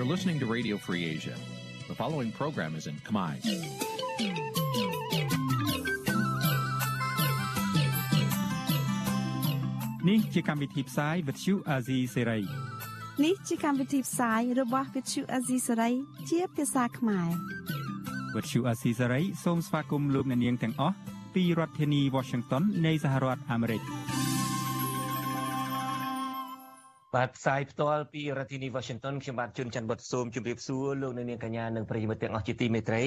You're listening to Radio Free Asia. The following program is in Khmer. នេះជាកម្មវិធីផ្សាយ Vuthu Azizi Serai នេះជាកម្មវិធីផ្សាយរបស់ Vuthu Azizi Serai ជាភាសាខ្មែរ Vuthu Azizi Serai សូមស្វាគមន៍លោកអ្នកនាងទាំងអស់ពីរដ្ឋធានី Washington នៃសហរដ្ឋអាមេរិក។ បាទផ្សាយផ្ទាល់ពីរដ្ឋធានី Washington ខ្ញុំបាទជួនច័ន្ទបុតសូមជម្រាបសួរលោកអ្នកនាងកញ្ញានិងប្រិយមិត្តទាំងអស់ជាទីមេត្រី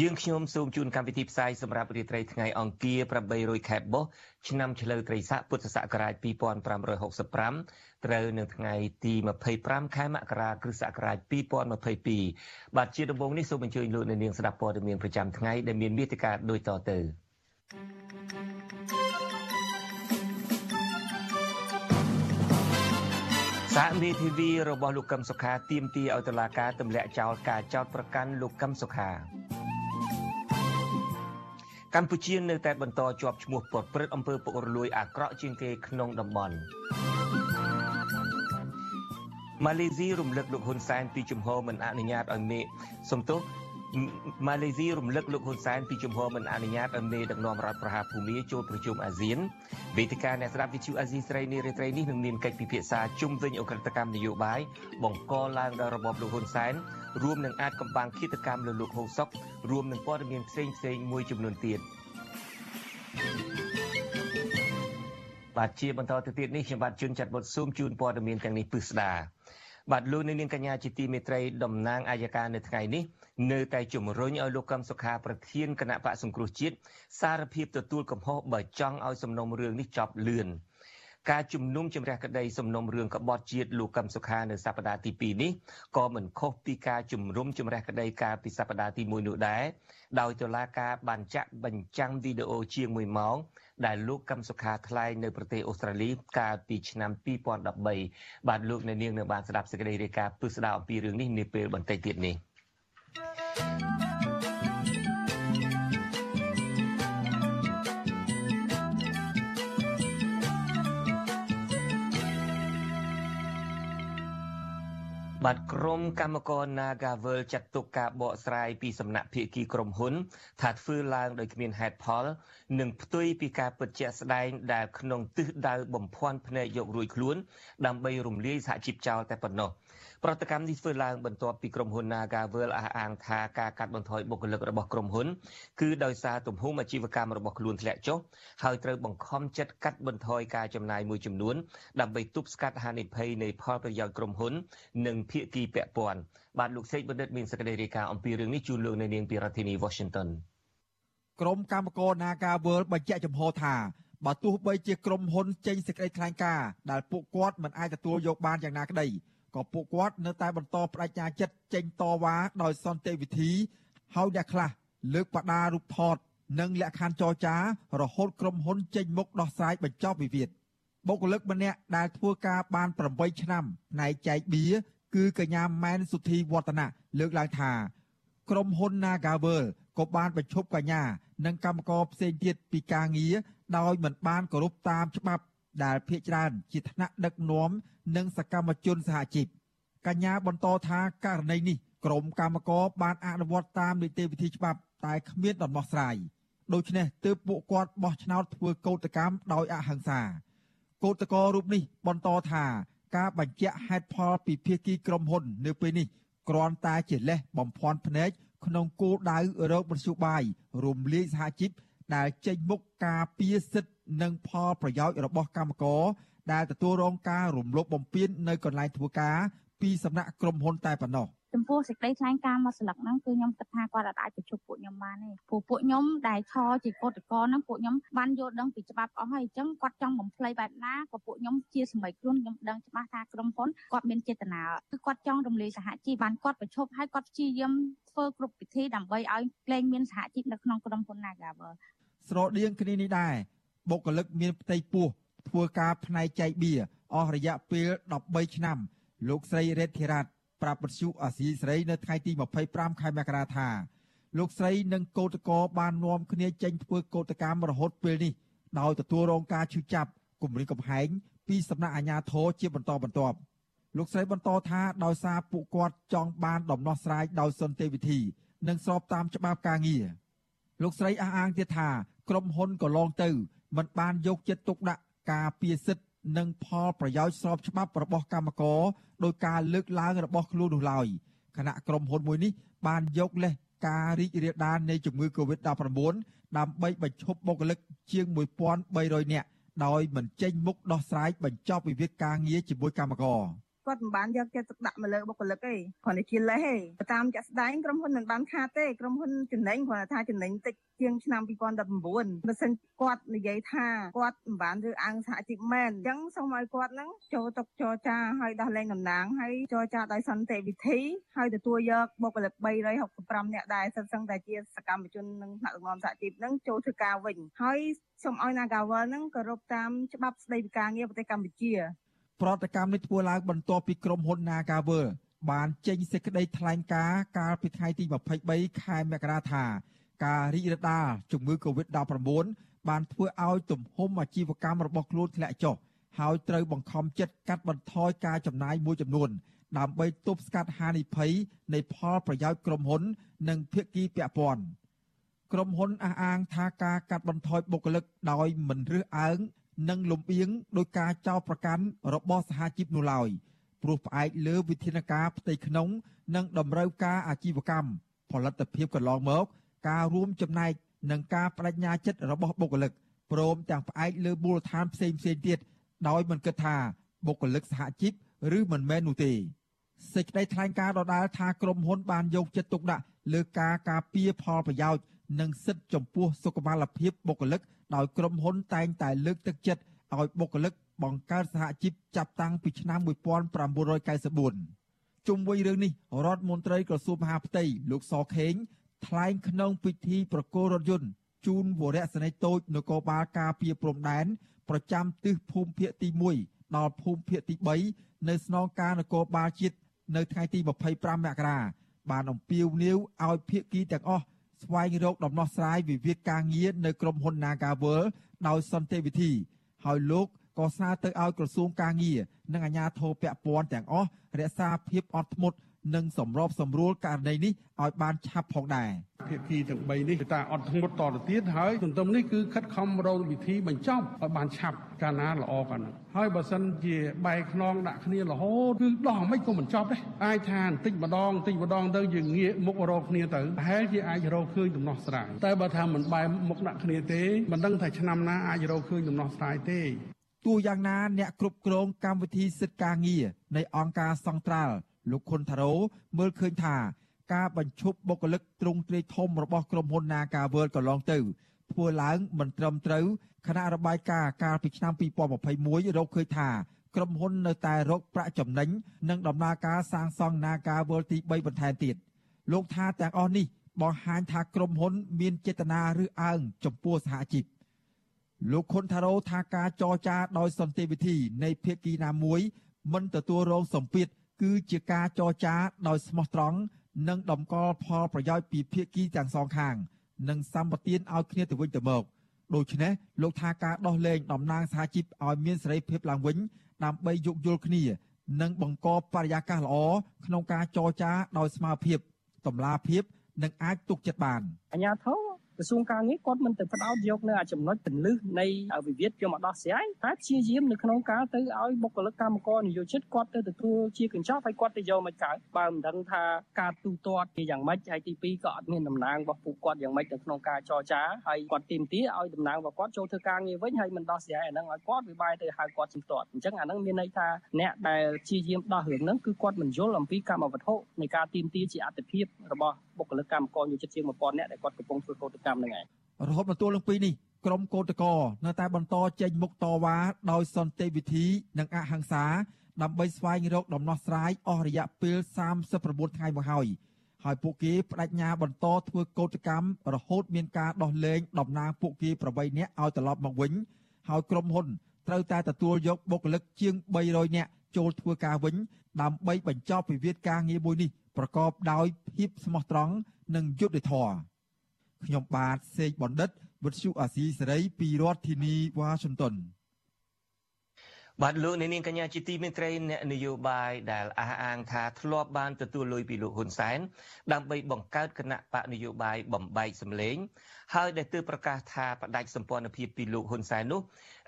យើងខ្ញុំសូមជូនកម្មវិធីផ្សាយសម្រាប់រាត្រីថ្ងៃអង្គារ800ខែបុស្សឆ្នាំឆ្លូវត្រីស័កពុទ្ធសករាជ2565ត្រូវនៅថ្ងៃទី25ខែមករាគ្រិស្តសករាជ2022បាទជាដំបូងនេះសូមអញ្ជើញលោកអ្នកនាងស្ដាប់ព័ត៌មានប្រចាំថ្ងៃដែលមានមេត្តាដូចតទៅ thank you សហមេធាវីរបស់លោកកឹមសុខាទាមទារឲ្យតុលាការទម្លាក់ចោលការចោទប្រកាន់លោកកឹមសុខាកម្ពុជានៅតែបន្តជាប់ឈ្មោះពតព្រឹត្តអំពើពុករលួយអាក្រក់ជាងគេក្នុងតំបន់ម៉ាឡេស៊ីរំលឹកលោកហ៊ុនសែនពីជំហរមិនអនុញ្ញាតឲ្យមេសំទោស ម៉ាឡេស៊ីរំលឹកលោកហ៊ុនសែនពីជំហរមិនអនុញ្ញាតឲ្យមេដឹកនាំរដ្ឋប្រហារភូមាចូលប្រជុំអាស៊ានវេទិកាអ្នកស្ដាប់វិទ្យុអាស៊ីស្រីនារីត្រីនេះនឹងមានកិច្ចពិភាក្សាជុំវិញអ ுக ្រិតកម្មនយោបាយបង្កឡើងដោយរបបលោកហ៊ុនសែនរួមនឹងអាចកំបាំងឃាតកម្មលើលោកហ៊ុនសុករួមនឹងព័ត៌មានផ្សេងផ្សេងមួយចំនួនទៀតបាទជាបន្តទៅទៀតនេះខ្ញុំបាទជួនចាត់បុតស៊ូមជូនព័ត៌មានទាំងនេះពិស្ដា បាទលោកនាងកញ្ញាជាទីមេត្រីតំណាងអាយកានៅថ្ងៃនេះនៅតែជំរុញឲ្យលោកកឹមសុខាប្រធានគណៈបកសង្គ្រោះជាតិសារភាពទទួលកំហុសបើចង់ឲ្យសំណុំរឿងនេះចប់លឿនការជំនុំជម្រះក្តីសំណុំរឿងក្បត់ជាតិលោកកឹមសុខានៅសប្តាហ៍ទី2នេះក៏មិនខុសពីការជំរុំជម្រះក្តីកាលពីសប្តាហ៍ទី1នោះដែរដោយតុលាការបានចាក់បញ្ចាំងវីដេអូជាង1ម៉ោង ដែលលោកកឹមសុខាថ្លែងនៅប្រទេសអូស្ត្រាលីកាលពីឆ្នាំ2013បាទលោកអ្នកនាងនៅបានស្ដាប់សេចក្តីរាយការណ៍ពិស្ដារអំពីរឿងនេះនាពេលបន្តិចទៀតនេះ បាទក្រុមកម្មករ Nagavel ចាត់ទុកការបកស្រាយពីសំណាក់ភាគីក្រុមហ៊ុន ថាធ្វើឡើងដោយគ្មានហេតុផល និងផ្ទុយពីការពិតជាក់ស្ដែងដែលក្នុងទិសដៅបំភាន់ភ្នែកយករួចខ្លួន ដើម្បីរំលាយសហជីពចោលតែប៉ុណ្ណោះ។ ប្រតិកម្មនេះធ្វើឡើងបន្ទាប់ពីក្រុមហ៊ុន Nagavel អះអាងថាការកាត់បន្ថយបុគ្គលិករបស់ក្រុមហ៊ុនគឺដោយសារទំហំអាជីវកម្មរបស់ខ្លួនធ្លាក់ចុះហើយត្រូវបង្ខំចិត្តកាត់បន្ថយការចំណាយមួយចំនួនដើម្បីទប់ស្កាត់ហានិភ័យនៃផលប្រយោជន៍ក្រុមហ៊ុន និងភាគីពាក់ព័ន្ធបាទលោកសេកបណ្ឌិតមានសេចក្តីរាយការណ៍អំពីរឿងនេះជូនលោកនៅនាងពីរដ្ឋធានី Washington ក្រុមកម្មករ Nagavel បញ្ជាក់ចំហថាបើទោះបីជាក្រុមហ៊ុនចេញសេចក្តីថ្លែងការណ៍ដែលពួកគាត់មិនអាចទទួលយកបានយ៉ាងណាក្តី ក៏ពួកគាត់នៅតែបន្តបដិញ្ញាចិត្តចេញតវ៉ាដោយសន្តិវិធីហើយអ្នកខ្លះលើកបដារូបថត និងលក្ខខណ្ឌចរចា រហូតក្រុមហ៊ុនចេញមុខដោះស្រាយបញ្ចប់វិវាទបុគ្គលិកម្នាក់ដែលធ្វើការបាន8ឆ្នាំផ្នែកចែកបៀគឺកញ្ញាម៉ែនសុធីវឌ្ឍនៈលើកឡើងថាក្រុមហ៊ុន Nagavel ក៏បានបញ្ឈប់កញ្ញា និងកម្មករផ្សេងទៀតពីការងារដោយមិនបានគោរពតាមច្បាប់ ដែលភាគច្រើនជាថ្នាក់ដឹកនាំនិងសកម្មជនសហជីពកញ្ញាបន្តថាករណីនេះក្រមកម្មករបានអនុវត្តតាមនីតិវិធីច្បាប់តែគ្មានដំណោះស្រាយដូច្នេះទើបពួកគាត់បោះឆ្នោតធ្វើកោតកម្មដោយអហិង្សាកោតកររូបនេះបន្តថាការបញ្ជាក់ហេតុផលពីភាគីក្រុមហ៊ុន នៅពេលនេះគ្រាន់តែជាលេសបំភាន់ភ្នែកក្នុងគោលដៅរោគមធ្យោបាយរំលាយសហជីពដែលចេញមុខការពារសិទ្ធិ និងផលប្រយោជន៍របស់កម្មករដែលទទួលរងការរំលោភបំពាននៅកន្លែងធ្វើការពីសំណាក់ក្រុមហ៊ុនតែប៉ុណ្ណោះចំពោះសេចក្តីថ្លែងការណ៍មកស្លឹកហ្នឹងគឺខ្ញុំគិតថាគាត់អាចប្រជុំពួកខ្ញុំបានទេព្រោះពួកខ្ញុំដែលឈរជាកោតក្រហ្នឹងពួកខ្ញុំបានយល់ដឹងពីច្បាប់អស់ហើយអញ្ចឹងគាត់ចង់បំភ្លៃបែបណាក៏ពួកខ្ញុំជាសមីខ្លួនខ្ញុំដឹងច្បាស់ថាក្រុមហ៊ុនគាត់មានចេតនាគឺគាត់ចង់រំលាយសហជីពបានគាត់ប្រជុំហើយគាត់ព្យាយាមធ្វើគ្រប់វិធីដើម្បីឲ្យក្លែងមានសហជីពនៅក្នុងក្រុមហ៊ុន Nagavel ស្រដៀងគ្នានេះដែរ បុគ្គលិកមានផ្ទៃពោះធ្វើការផ្នែកចែកបៀអស់រយៈពេល13ឆ្នាំ លោកស្រីរ៉េតធីរ៉ាតប្រាប់បទសុអាស៊ីសេរីនៅថ្ងៃទី25ខែមករាថាលោកស្រីនិងកោតកោបាននាំគ្នាចេញធ្វើកោតកម្មរហូតពេលនេះដោយទទួលរងការឈឺចាប់គំរាមកំហែងពីសំណាក់អាជ្ញាធរជាបន្តបន្ទាប់លោកស្រីបន្តថាដោយសារពួកគាត់ចង់បានដំណោះស្រាយដោយសន្តិវិធី និងស្របតាមច្បាប់ការងារលោកស្រីអះអាងទៀតថាក្រុមហ៊ុនកន្លងទៅ មិនបានយកចិត្តទុកដាក់ការពារសិទ្ធិនិងផលប្រយោជន៍ស្របច្បាប់របស់កម្មករដោយការលើកឡើងរបស់ខ្លួននោះឡើយគណៈក្រុមហ៊ុនមួយនេះបានយកលេសការរីករាលដាលនៃជំងឺ Covid-19 ដើម្បីបញ្ឈប់បុគ្គលិកជាង1300នាក់ដោយមិនចេញមុខដោះស្រាយបញ្ចប់វិវាទការងារជាមួយកម្មករ។ គាត់មិនបានយកចិត្តទុកដាក់មកលើបុគ្គលិកទេគ្រាន់តែជាលេសទេតាមចាក់ស្ដែងក្រុមហ៊ុនមិនបានខាតទេក្រុមហ៊ុនចំណេញគ្រាន់តែថាចំណេញតិចជាងឆ្នាំ2019បើសិនគាត់និយាយថាគាត់មិនបានរើអើងសហជីពមែនអញ្ចឹងសូមឲ្យគាត់នឹងចូលតុចរចាឲ្យដោះលែងតំណែងហើយចរចាដោយសន្តិវិធីហើយទទួលយកបុគ្គលិក365នាក់ដែរសិនសឹងតែជាសកម្មជននឹងថ្នាក់ដឹកនាំសហជីពនឹងចូលធ្វើការវិញហើយសូមឲ្យ Nagawal នឹងគោរពតាមច្បាប់ស្តីពីការងារប្រទេសកម្ពុជា ប្រតិកម្មនេះធ្វើឡើងបន្ទាប់ពីក្រុមហ៊ុន Nagavel បានចេញសេចក្តីថ្លែងការណ៍កាលពីថ្ងៃទី23ខែមករាថា ការរីករាលដាលជំងឺ Covid-19 បានធ្វើឲ្យទំហំអាជីវកម្មរបស់ខ្លួនធ្លាក់ចុះហើយត្រូវបង្ខំចិត្តកាត់បន្ថយការចំណាយមួយចំនួន ដើម្បីទប់ស្កាត់ហានិភ័យនៃផលប្រយោជន៍ក្រុមហ៊ុន និងភាគីពាក់ព័ន្ធក្រុមហ៊ុនអះអាងថាការកាត់បន្ថយបុគ្គលិកដោយមិនរើសអើង និងលំអៀងដោយការចោទប្រកាន់របស់សហជីពនោះឡើយព្រោះផ្អែកលើវិធានការផ្ទៃក្នុង និងតម្រូវការអាជីវកម្មផលិតភាពកន្លងមក ការរួមចំណែកនិងការបដិញ្ញាចិត្តរបស់បុគ្គលិកព្រមទាំងផ្អែកលើមូលដ្ឋានផ្សេងផ្សេងទៀតដោយមិនគិតថាបុគ្គលិកសហជីពឬមិនមែននោះទេសេចក្តីថ្លែងការណ៍ដដែលថាក្រុមហ៊ុនបានយកចិត្តទុកដាក់លើការការពារផលប្រយោជន៍និងសិទ្ធិចំពោះសុខុមាលភាពបុគ្គលិក ដោយក្រុមហ៊ុនតែងតែលើកទឹកចិត្តឲ្យបុគ្គលិកបង្កើតសហជីពចាប់តាំងពីឆ្នាំ1994ជុំវិញរឿងនេះរដ្ឋមន្ត្រីក្រសួងមហាផ្ទៃលោកសខេងថ្លែងក្នុងពិធីប្រគល់រថយន្តជូនវរៈសេនីយ៍តូចនគរបាលការពារព្រំដែនប្រចាំទិសភូមិភាគទី1ដល់ភូមិភាគទី3នៅស្នងការនគរបាលជាតិនៅថ្ងៃទី25មករាបានអំពាវនាវឲ្យភាគីទាំងអស់ ស្វែងរកដំណោះស្រាយវិវាទការងារនៅក្រុមហ៊ុន Nagawal ដោយសន្តិវិធី ហើយលោកក៏ស្នើទៅឲ្យក្រសួងការងារនិងអាជ្ញាធរពាក់ព័ន្ធទាំងអស់រក្សាភាពអត់ធ្មត់ និងសម្របសម្រួលករណីនេះឲ្យបានឆាប់ផងដែរភាគីទាំង3នេះគឺតាអត់ធ្មត់តទៅទៀតហើយទន្ទឹមនេះគឺខិតខំរកវិធីបញ្ចប់ឲ្យបានឆាប់កាលណាល្អកាលណាហើយបើសិនជាបែកខ្នងដាក់គ្នារហូតគឺដោះមិនក៏មិនចប់ដែរអាចថាបន្តិចម្ដងបន្តិចម្ដងទៅយើងងាកមុខរកគ្នាទៅប្រហែលជាអាចរកឃើញដំណោះស្រាយតែបើថាមិនបែកមុខដាក់គ្នាទេមិនដឹងថាឆ្នាំណាអាចរកឃើញដំណោះស្រាយទេទោះយ៉ាងណាអ្នកគ្រប់គ្រងកម្មវិធីសិទ្ធិការងារនៃអង្គការសង្ត្រាល់ លោកខុនថារ៉ូមើលឃើញថាការបញ្ឈប់បុគ្គលិកទ្រង់ទ្រាយធំរបស់ក្រុមហ៊ុន Naga World កន្លងទៅធ្វើឡើងមិនត្រឹមត្រូវគណៈរបាយការណ៍កាលពីឆ្នាំ2021រកឃើញថាក្រុមហ៊ុននៅតែរកប្រាក់ចំណេញនិងដំណើរការសាងសង់ Naga World ទី3បន្ថែមទៀតលោកថាទាំងអស់នេះបង្ហាញថាក្រុមហ៊ុន មានចេតនាឬអើងចំពោះសហជីពលោកខុនថារ៉ូថាការចរចាដោយសន្តិវិធីនៃភាគីណាមួយមិនទទួលរងសម្ពាធ គឺជាការចរចាដោយស្មោះត្រង់និងដំកល់ផលប្រយោជន៍ពីភាគីទាំងសងខាង និងសម្បទានឲ្យគ្នាទៅវិញទៅមកដូច្នេះលោកថាការដោះលែងតំណាងសហជីពឲ្យមានសេរីភាពឡើងវិញដើម្បីយោគយល់គ្នា និងបង្កបរិយាកាសល្អក្នុងការចរចាដោយស្មារភាពតម្លាភាព និងអាចទុកចិត្តបានអញ្ញាធិ ក្រសួងការងារគាត់មិនទៅផ្ដោតយកនៅចំណុចពលិះនៃវិវាទយកមកដោះស្រាយតែព្យាយាមនៅក្នុងការទៅឲ្យបុគ្គលិកកម្មករនិយោជិតគាត់ទៅទទួលជាកញ្ចប់ហើយគាត់ទៅយកមកកើតបើមិនដឹងថាការទូទាត់ជាយ៉ាងម៉េចហើយទី2ក៏អត់មានតំណាងរបស់ពួកគាត់យ៉ាងម៉េចនៅក្នុងការចរចាហើយគាត់ទីមទីឲ្យតំណាងរបស់គាត់ចូលធ្វើការងារវិញហើយមិនដោះស្រាយអាហ្នឹងឲ្យគាត់វាបែរទៅហៅគាត់ជំទាត់អញ្ចឹងអាហ្នឹងមានន័យថាអ្នកដែលព្យាយាមដោះរឿងហ្នឹងគឺគាត់មិនយល់អំពីកម្មវត្ថុនៃការទីមទីជាអត្តភាពរបស់បុគ្គលិកកម្មករនិយោជិតជាង1000នាក់ដែលគាត់កំពុងធ្វើកោតកម្មហ្នឹងឯងរហូតមកទល់នឹងពេលនេះក្រុមកោតក្រនៅតែបន្តចេញមុខតវ៉ាដោយសន្តិវិធីនិងអហិង្សាដើម្បីស្វែងរកដំណោះស្រាយអស់រយៈពេល39ថ្ងៃមកហើយហើយពួកគេបដិញ្ញាបន្តធ្វើកោតកម្មរហូតមានការដោះលែងតំណាងពួកគេ8នាក់ឲ្យត្រឡប់មកវិញហើយក្រុមហ៊ុនត្រូវតែទទួលយកបុគ្គលិកជាង300នាក់ចូលធ្វើការវិញដើម្បីបញ្ចប់វិវាទការងារមួយនេះប្រកបដោយភាពស្មោះត្រង់និងយុត្តិធម៌ ខ្ញុំបាទសេកបណ្ឌិតវិទ្យុអាស៊ីសេរីពីរដ្ឋធានីវ៉ាស៊ីនតោនបាទលោកអ្នកនាងកញ្ញាជាទីមេត្រីអ្នកនយោបាយដែលអះអាងថាធ្លាប់បានទទួលលុយពីលោកហ៊ុនសែនដើម្បីបង្កើតគណៈបកនយោបាយបំបែកសម្លេងហើយដែលទើបប្រកាសថាបដិសម្ព័ន្ធភាពពីលោកហ៊ុនសែននោះ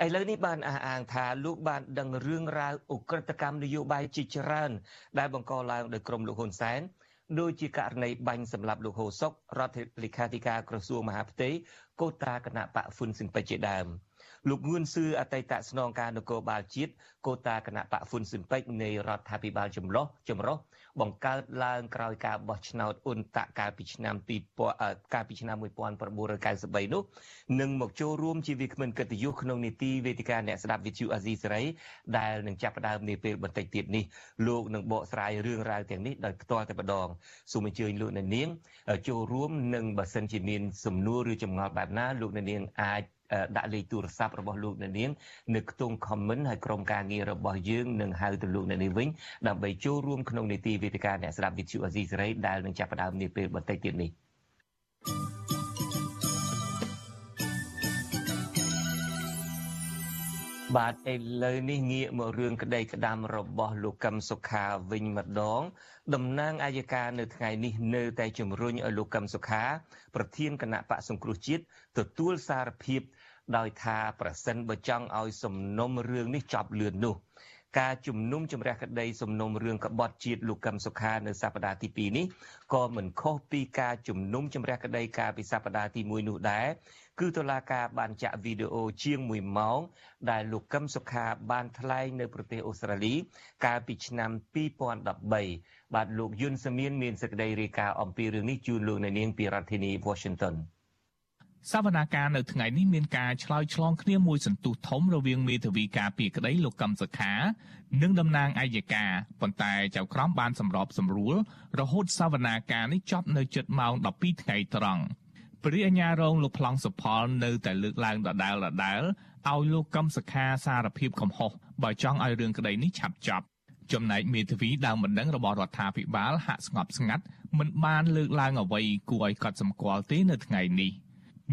ឥឡូវនេះបានអះអាងថាលោកបានដឹងរឿងរ៉ាវអ ுக ្រិតកម្មនយោបាយជាច្រើនដែលបង្កឡើងដោយក្រុមលោកហ៊ុនសែន ដូចជាករណីបាញ់សម្លាប់លោកហូសុករដ្ឋលេខាធិការក្រសួងមហាផ្ទៃកូតាគណៈបកហ្វុនស៊ិនពេជ្រជាដើម។ លោកងឿនសឿអតីតស្នងការនគរបាលជាតិកូតាគណៈបកហ្វុនស៊ិនពេជ្រនៃរដ្ឋាភិបាលចម្លោះចម្រុះបង្កើតឡើងក្រោយការបោះឆ្នោតអ៊ុនតាក់កាលពីឆ្នាំ2000កាលពីឆ្នាំ1993នោះនឹងមកចូលរួមជាវាគ្មិនកិត្តិយសក្នុងនីតិវេទិកាអ្នកស្ដាប់វិទ្យុអាស៊ីសេរីដែលនឹងចាប់ផ្ដើមនាពេលបន្តិចទៀតនេះលោកនឹងបកស្រាយរឿងរ៉ាវទាំងនេះដោយផ្ទាល់តែម្ដងសូមអញ្ជើញលោកអ្នកនាងចូលរួមនឹងបើសិនជាមានសំណួរឬចម្ងល់បែបណាលោកអ្នកនាងអាច ដាក់លេខទូរស័ព្ទរបស់លោកអ្នកនាងនៅខ្ទង់ comment ហើយក្រុមការងាររបស់យើងនឹងហៅទៅលោកអ្នកនាងវិញដើម្បីចូលរួមក្នុងនីតិវេទិកាអ្នកស្ដាប់វិទ្យុអាស៊ីសេរីដែលនឹងចាប់ផ្ដើមនាពេលបន្តិចទៀតនេះបាទឥឡូវនេះងាកមករឿងក្តីក្តាំរបស់លោកកឹមសុខាវិញម្ដងតំណាងអាយកានៅថ្ងៃនេះនៅតែជំរុញឲ្យលោកកឹមសុខា ប្រធានគណៈបកសង្គ្រោះជាតិទទួលសារភាព ដោយថាប្រសិនបើចង់ឲ្យសំណុំរឿងនេះចប់លឿននោះការជំនុំជម្រះក្តីសំណុំរឿងក្បត់ជាតិលោកកឹមសុខានៅសប្តាហ៍ទី2នេះក៏មិនខុសពីការជំនុំជម្រះក្តីកាលពីសប្តាហ៍ទី1នោះដែរគឺតុលាការបានចាក់វីដេអូជាង1ម៉ោង ដែលលោកកឹមសុខាបានថ្លែងនៅប្រទេសអូស្ត្រាលី កាលពីឆ្នាំ2013បាទលោកយុនសមៀនមានសេចក្តីរាយការណ៍អំពីរឿងនេះជូនលោកនៅនាងពីរដ្ឋធានី Washington សវនាការនៅថ្ងៃនេះមានការឆ្លើយឆ្លងគ្នាមួយសន្ទុះធំរវាងមេធាវីការពីក្តីលោកកឹមសុខា និងតំណាងអัยការប៉ុន្តែចៅក្រមបានសម្របសម្រួលរហូតសវនាការនេះចប់នៅជិតម៉ោង12ថ្ងៃត្រង់ព្រះអញ្ញារងលោកប្លង់សុផលនៅតែលើកឡើងដដែលដដែលឲ្យលោកកឹមសុខាសារភាពកំហុសបើចង់ឲ្យរឿងក្តីនេះឆាប់ចប់ចំណែកមេធាវីដើមបណ្ដឹងរបស់រដ្ឋាភិបាលហាក់ស្ងប់ស្ងាត់មិនបានលើកឡើងអ្វីគួរឲ្យកត់សម្គាល់ទេនៅថ្ងៃនេះ។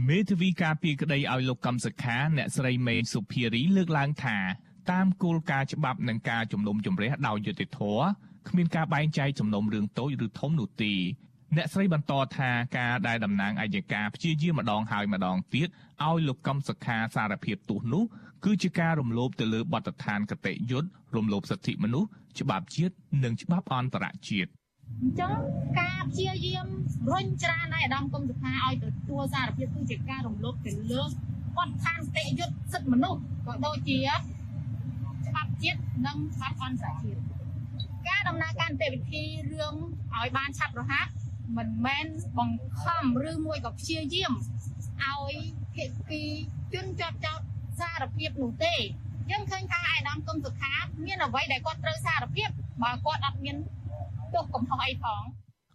មេធាវីការពីក្តីឲ្យលោកកំសខាអ្នកស្រីមេសុភារីលើកឡើងថាតាមគោលការណ៍ច្បាប់និងការជំនុំជម្រះដោយយុត្តិធម៌គ្មានការបែងចែកជំនុំរឿងតូចឬធំនោះទេអ្នកស្រីបន្តថាការដែលតំណាងអัยការព្យាយាមម្ដងហើយម្ដងទៀតឲ្យលោកកំសខាសារភាពទោសនោះគឺជាការរំលោភទៅលើបទដ្ឋានកតេយុត្តរំលោភសិទ្ធិមនុស្សច្បាប់ជាតិនិងច្បាប់អន្តរជាតិ។ អញ្ចឹងការព្យាយាមរុញច្រានឲ្យអាដាមគុំសុខាឲ្យទទួលសារភាពគឺជាការរំលោភទៅលើគាត់ឋានតិយុត្តសិទ្ធិមនុស្សក៏ដូចជាច្បាប់ជាតិនិងច្បាប់អន្តរជាតិការដំណើរការនីតិវិធីរឿងឲ្យបានឆាប់រហ័សមិនមែនបង្ខំឬមួយក៏ព្យាយាមឲ្យភាគីជនជាប់ចោតសារភាពនោះទេយើងឃើញថាអាដាមគុំសុខាមានអ្វីដែលគាត់ត្រូវសារភាពបើគាត់អត់មាន ទោសកំហុសអីផង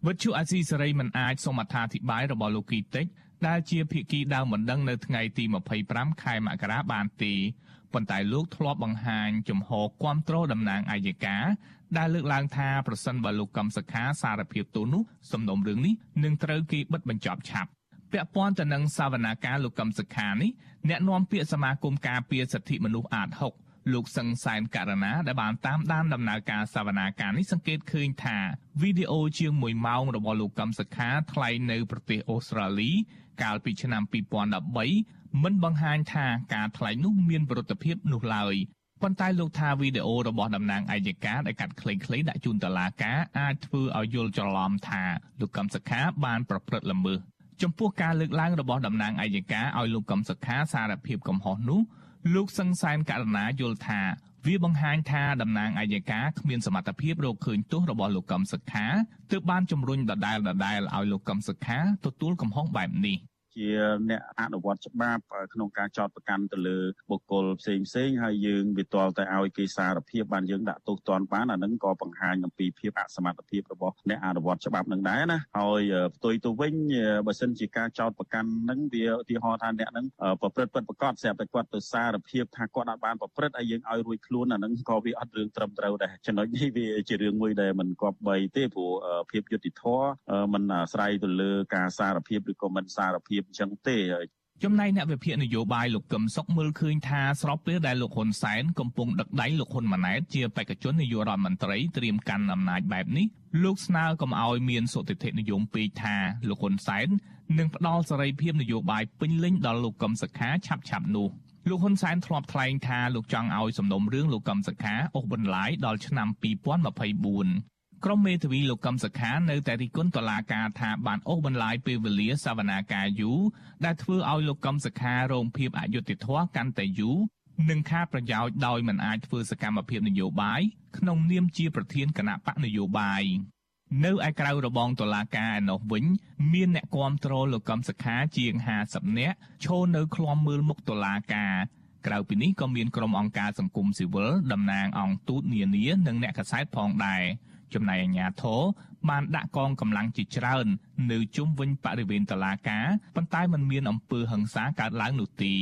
វិទ្យុអាស៊ីសេរីមិនអាចសូមអត្ថាធិប្បាយរបស់លោកគីតិចដែលជាភាគីដើមបណ្ដឹងនៅថ្ងៃទី25ខែមករាបានទេប៉ុន្តែលោកធ្លាប់បង្ហាញចំហគាំទ្រតំណាងអាយកាដែលលើកឡើងថាប្រសិនបើលោកកំសខាសារភាពទោសនោះសំណុំរឿងនេះនឹងត្រូវគេបិទបញ្ចប់ឆាប់ពាក់ព័ន្ធទៅនឹងសវនាការលោកកំសខានេះអ្នកនាំពាក្យសមាគមការពារសិទ្ធិមនុស្សអាត6 លោកសឹងសែនករណាដែលបានតាមដានដំណើរការសវនាការនេះសង្កេតឃើញថាវីដេអូជាង1ម៉ោងរបស់លោកកឹមសុខាថ្លែងនៅប្រទេសអូស្ត្រាលី កាលពីឆ្នាំ2013មិនបង្ហាញថាការថ្លែងនោះមានប្រតិភិបនោះឡើយប៉ុន្តែលោកថាវីដេអូរបស់តំណាងអัยការដែលកាត់ខ្លីៗដាក់ជូនតុលាការអាចធ្វើឲ្យយល់ច្រឡំថាលោកកឹមសុខាបានប្រព្រឹត្តល្មើសចំពោះការលើកឡើងរបស់តំណាងអัยការឲ្យលោកកឹមសុខាសារភាពកំហុសនោះ លោកសង្សានករណាយល់ថាវាបង្ហាញថាតំណាងអัยការគ្មានសមត្ថភាពរកឃើញទោសរបស់លោកកឹមសុខាទើបបានជំរុញដដែលដដែលឲ្យលោកកឹមសុខាទទួលកំហុសបែបនេះ ជាអ្នកអនុវត្តច្បាប់ក្នុងការចោទប្រកាន់ទៅលើបុគ្គលផ្សេងផ្សេងហើយយើងវាទាល់តែឲ្យគេសារភាពបានយើងដាក់ទោសទណ្ឌបានអានឹងក៏បង្ហាញអំពីភាពអសមត្ថភាពរបស់អ្នកអនុវត្តច្បាប់នឹងដែរណាហើយផ្ទុយទៅវិញបើសិនជាការចោទប្រកាន់នឹងវាឧទាហរណ៍ថាអ្នកនឹងប្រព្រឹត្តពិតប្រកបស្រាប់តែគាត់ទៅសារភាពថាគាត់អាចបានប្រព្រឹត្តហើយយើងឲ្យរួចខ្លួនអានឹងក៏វាអត់រឿងត្រឹមត្រូវដែរចំណុចនេះវាជារឿងមួយដែលមិនគប្បីទេព្រោះភាពយុត្តិធម៌มันអាស្រ័យទៅលើការសារភាពឬក៏មិនសារភាពអញ្ចឹងទេចំណែកអ្នកវិភាគនយោបាយលោកកឹមសុខមើលឃើញថាស្របពេលដែលលោកហ៊ុនសែនកំពុងដឹកដៃលោកហ៊ុនម៉ាណែតជាបេក្ខជននាយករដ្ឋមន្ត្រីត្រៀមកាន់អំណាចបែបនេះលោកស្នើកុំឲ្យមានសុតិធិនិយមពេកថាលោកហ៊ុនសែននឹងផ្ដល់សេរីភាពនយោបាយពេញលេញដល់លោកកឹមសុខាឆាប់ឆាប់នោះលោកហ៊ុនសែនធ្លាប់ថ្លែងថាលោកចង់ឲ្យសំណុំរឿងលោកកឹមសុខាអូសបន្លាយដល់ឆ្នាំ2024 ក្រុមមេធាវីលោកកឹមសុខានៅតែរិះគន់តុលាការថាបានអូសបន្លាយពេលវេលាសវនាការយូរដែលធ្វើឲ្យលោកកឹមសុខារងភាពអយុត្តិធម៌កាន់តែយូរនិងខាតប្រយោជន៍ដោយមិនអាចធ្វើសកម្មភាពនយោបាយក្នុងនាមជាប្រធានគណៈបកនយោបាយនៅឯក្រៅរបងតុលាការឯណោះវិញ មានអ្នកគាំទ្រលោកកឹមសុខាជាង50នាក់ឈរនៅឃ្លាំមើលមុខតុលាការក្រៅពីនេះក៏មានក្រុមអង្គការសង្គមស៊ីវិលតំណាងអង្គទូតនានានិងអ្នកកសែតផងដែរ ចំណែកអាជ្ញាធរបានដាក់កងកម្លាំងជាច្រើន នៅជុំវិញបរិវេណតុលាការប៉ុន្តែมันមានអំពើហិង្សាកើតឡើងនោះទេ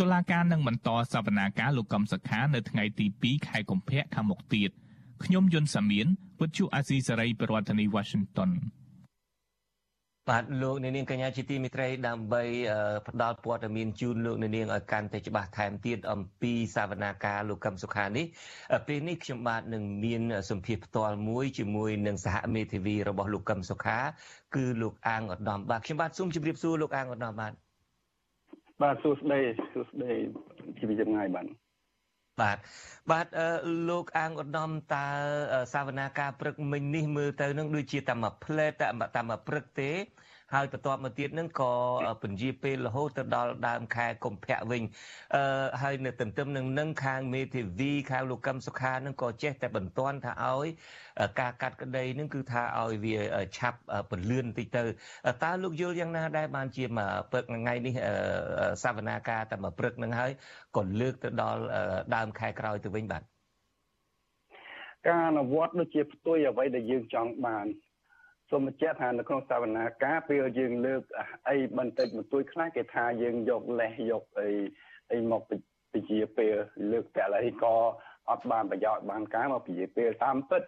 តុលាការនឹងបន្តសវនាការលោកកំសខានៅថ្ងៃទី2ខែកុម្ភៈខាងមុខទៀតខ្ញុំយុនសាមៀនវិទ្យុអាស៊ីសេរីប្រធានាធិបតី Washington បាទលោកអ្នកនាងកញ្ញាជាទីមេត្រីដើម្បីផ្ដល់ព័ត៌មានជូនលោកអ្នកនាងឲ្យកាន់តែច្បាស់ថែមទៀតអំពីសវនាការលោកកឹមសុខានេះពេលនេះខ្ញុំបាទនឹងមានសម្ភារផ្ទាល់មួយជាមួយនឹងសហមេធាវីរបស់លោកកឹមសុខា គឺលោកអាងឧត្តមបាទខ្ញុំបាទសូមជម្រាបសួរលោកអាងឧត្តមបាទបាទសួស្តីសួស្តីជីវិតចម្ងាយបាទ បាទបាទលោកអាងឧត្តមតើសាវនាការព្រឹកមិញនេះមើលទៅនឹងដូចជាតែមួយផ្លែតតែមួយព្រឹកទេ ហើយបន្ទាប់មកទៀតនឹងក៏ពន្យាពេលរហូតទៅដល់ដើមខែកុម្ភៈវិញអឺហើយនៅទន្ទឹមនឹងនឹងខាងមេធាវីខាងលោកកឹមសុខានឹងក៏ចេះតែបន្ទាន់ថាឲ្យការកាត់ក្តីនឹងគឺថាឲ្យវាឆាប់ពន្លឿនតិចទៅតើលោកយល់យ៉ាងណាដែរបានជាមកព្រឹកថ្ងៃនេះសវនាការតែមកព្រឹកនឹងហើយក៏លើកទៅដល់ដើមខែក្រោយទៅវិញបាទការអនុវត្តដូចជាផ្ទុយអ្វីដែលយើងចង់បាន សូមបញ្ជាក់ថានៅក្នុងសវនាការពេលយើងលើកអីបន្តិចបន្តួចខ្លះគេថាយើងយកលេសយកអីអីមកពជាពេលលើកតែឡើយក៏អត់បានប្រយោជន៍បានការមកពជាពេលតាមពិត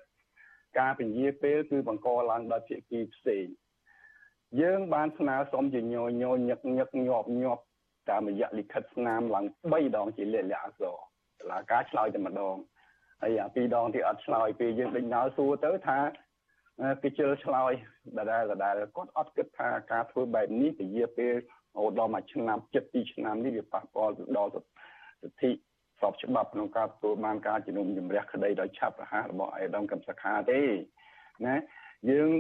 ការពជាពេលគឺបង្កឡើងដោយភាគីផ្សេងយើងបានស្នើសុំជាញយញញឹកញឹកញាប់ញាប់តាមរយៈលិខិតស្នាមឡើង3ដងជាលាក់លាក់អក្សរតឡាការឆ្លើយតែម្ដងហើយអាពីរដងទីអត់ឆ្លើយពេលយើងដេញដោលសួរទៅថា គេជិលឆ្លើយដដែលដដែលគាត់អត់គិតថាការធ្វើបែបនេះពជាពេលរហូតដល់មួយឆ្នាំចិត្ត2ឆ្នាំនេះវាប៉ះពាល់ដល់សិទ្ធិស្របច្បាប់ក្នុងការទទួលបានការជំនុំជម្រះក្តីដោយឆាប់រហ័សរបស់អេដាមកំសខាទេណាយើង